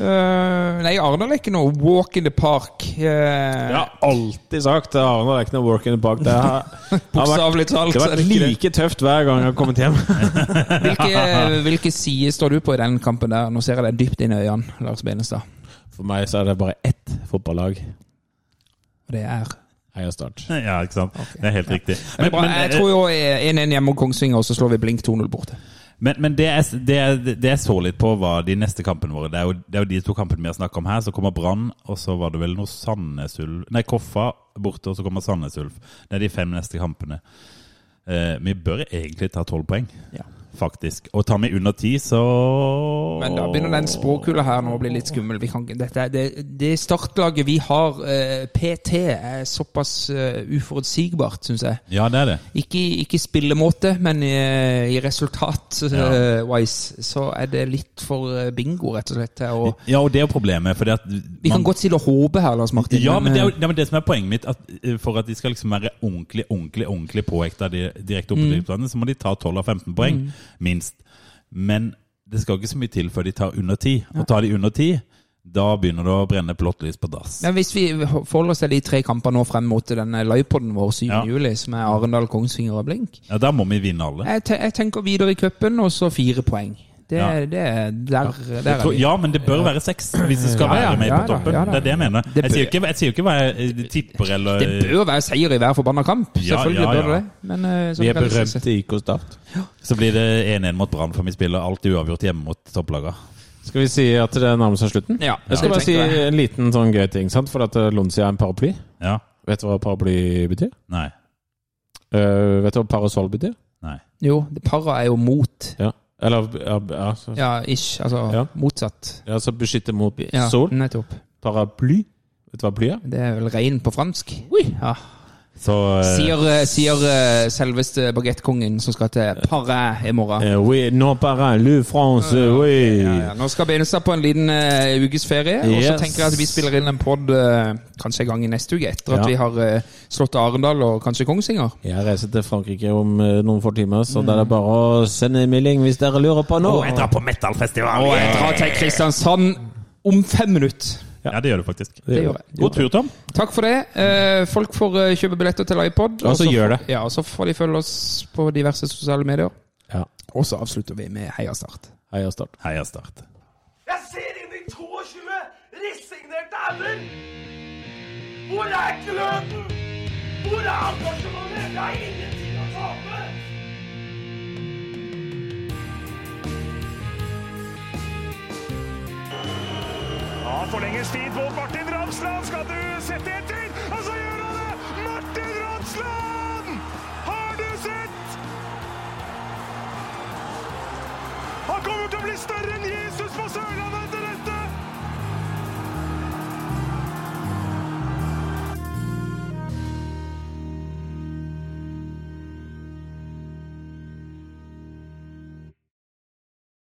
Eh, nei, Arendal er ikke noe walk in the park. Uh, jeg har alltid sagt at Arendal er ikke noe walk in the park. Det har, har <laughs> vært, Bokstavelig talt. det har det vært ikke like tøft hver gang jeg har kommet hjem. <laughs> Hvilke, hvilke sider står du på i den kampen der? Nå ser jeg deg dypt inn i øynene, Lars Benestad. For meg så er det bare ett fotballag. Det er Heia Start. Ja, ikke sant. Det er helt riktig. Men, bra, jeg tror jo 1-1 hjemme mot Kongsvinger, og så slår vi Blink 2-0 borte. Men, men det, jeg, det, jeg- det jeg så litt på, var de neste kampene våre. Det er jo, det er jo de to kampene vi har snakket om her. Så kommer Brann, og så var det vel noe Sandnes Ulf Nei, Koffa borte, og så kommer Sandnes Ulf. Det er de fem neste kampene. Eh, vi bør egentlig ta tolv poeng, Ja. Faktisk. Og tar vi under ti, så Men da begynner den spåkula her nå å bli litt skummel. Vi kan, dette, det, det startlaget vi har eh, PT, er såpass uh, uforutsigbart, syns jeg. Ja, det er det. Ikke, ikke spillemåte, men i, i resultat-wise så er det litt for eh, bingo, rett og slett. Og, Ja, og det er jo problemet. Fordi at Vi kan godt si det håpe her, Lars Martin. Ja, men det er eh, det, det som er poenget mitt. At eh, For at de skal liksom være ordentlig ordentlig, ordentlig påhekta direkte opp Mm. så må de ta 12 av 15 poeng, minst. Men det skal ikke så mye til før de tar under ti. Og tar de under ti, da begynner det å brenne blått lys på dass. Men hvis vi forholder oss til de tre kampene nå frem mot denne livepoden vår 7. Ja. juli, som er Arendal, Kongsvinger og Blink Ja, Da må vi vinne alle. Jeg, te jeg tenker videre i cupen, og så fire poeng. Det Det, Ja. det, der, der er tror, vi. ja, men det bør være seks hvis det skal Ja, ja, være med ja på da, toppen. ja da. Det er det jeg mener. Det Jeg sier ikke, jeg sier ikke hva jeg eh, tipper eller Det bør være seier i hver forbanna kamp. Ja, Selvfølgelig ja, bør det det. Men eh, Vi er berømte i IK Start. Så blir det 1-1 mot Brann, for vi spiller alltid uavgjort hjemme mot topplagene. Skal vi si at det nærmer seg slutten? Ja, Jeg skal bare si en liten sånn gøy ting. sant? For at eh, Lonsia er en paraply. Ja. Vet du hva paraply betyr? Nei. Uh, vet du hva parasoll betyr? Nei. Jo, para er jo mot. Ja. Eller ja, ja, så, Ja, ish. Altså Ja. motsatt. ja, så beskytte mot Ja, sol. nettopp. Paraply. Vet du hva bly er? Det er vel regn på fransk. Ja. Så eh, Sier, eh, sier eh, selveste bagettkongen som skal til Paris i morgen. Uh, oui, non Paris, le France, oui. Ja, ja. Nå skal Benestad på en liten uh, ukes ferie, og så tenker jeg at vi spiller inn en pod kanskje en gang i neste uke, etter at vi har slått Arendal og kanskje Kongsvinger. Jeg reiser til Frankrike om noen få timer, så det er bare å sende en melding hvis dere lurer på noe. jeg drar på metalfestival! Og jeg drar til Kristiansand om fem minutter. Ja, det gjør du faktisk. Det gjør jeg. God tur, Tom. Takk for det. Eh, folk får eh, kjøpe billetter til iPod. Og så gjør det. Ja, og så får de følge oss på diverse sosiale medier. Ja. Og så avslutter vi med Heia Start. Heia Start. Heia Start. Jeg ser inn i 22 resignerte ender! Hvor er gløden? Hvor er engasjementet? Jeg er ingenting Ja, forlenges tid på Martin Ramsland. Skal du sette etter? Og så gjør han det! Martin Ramsland! Har du sett? Han kommer til å bli større enn Jesus på Sørlandet!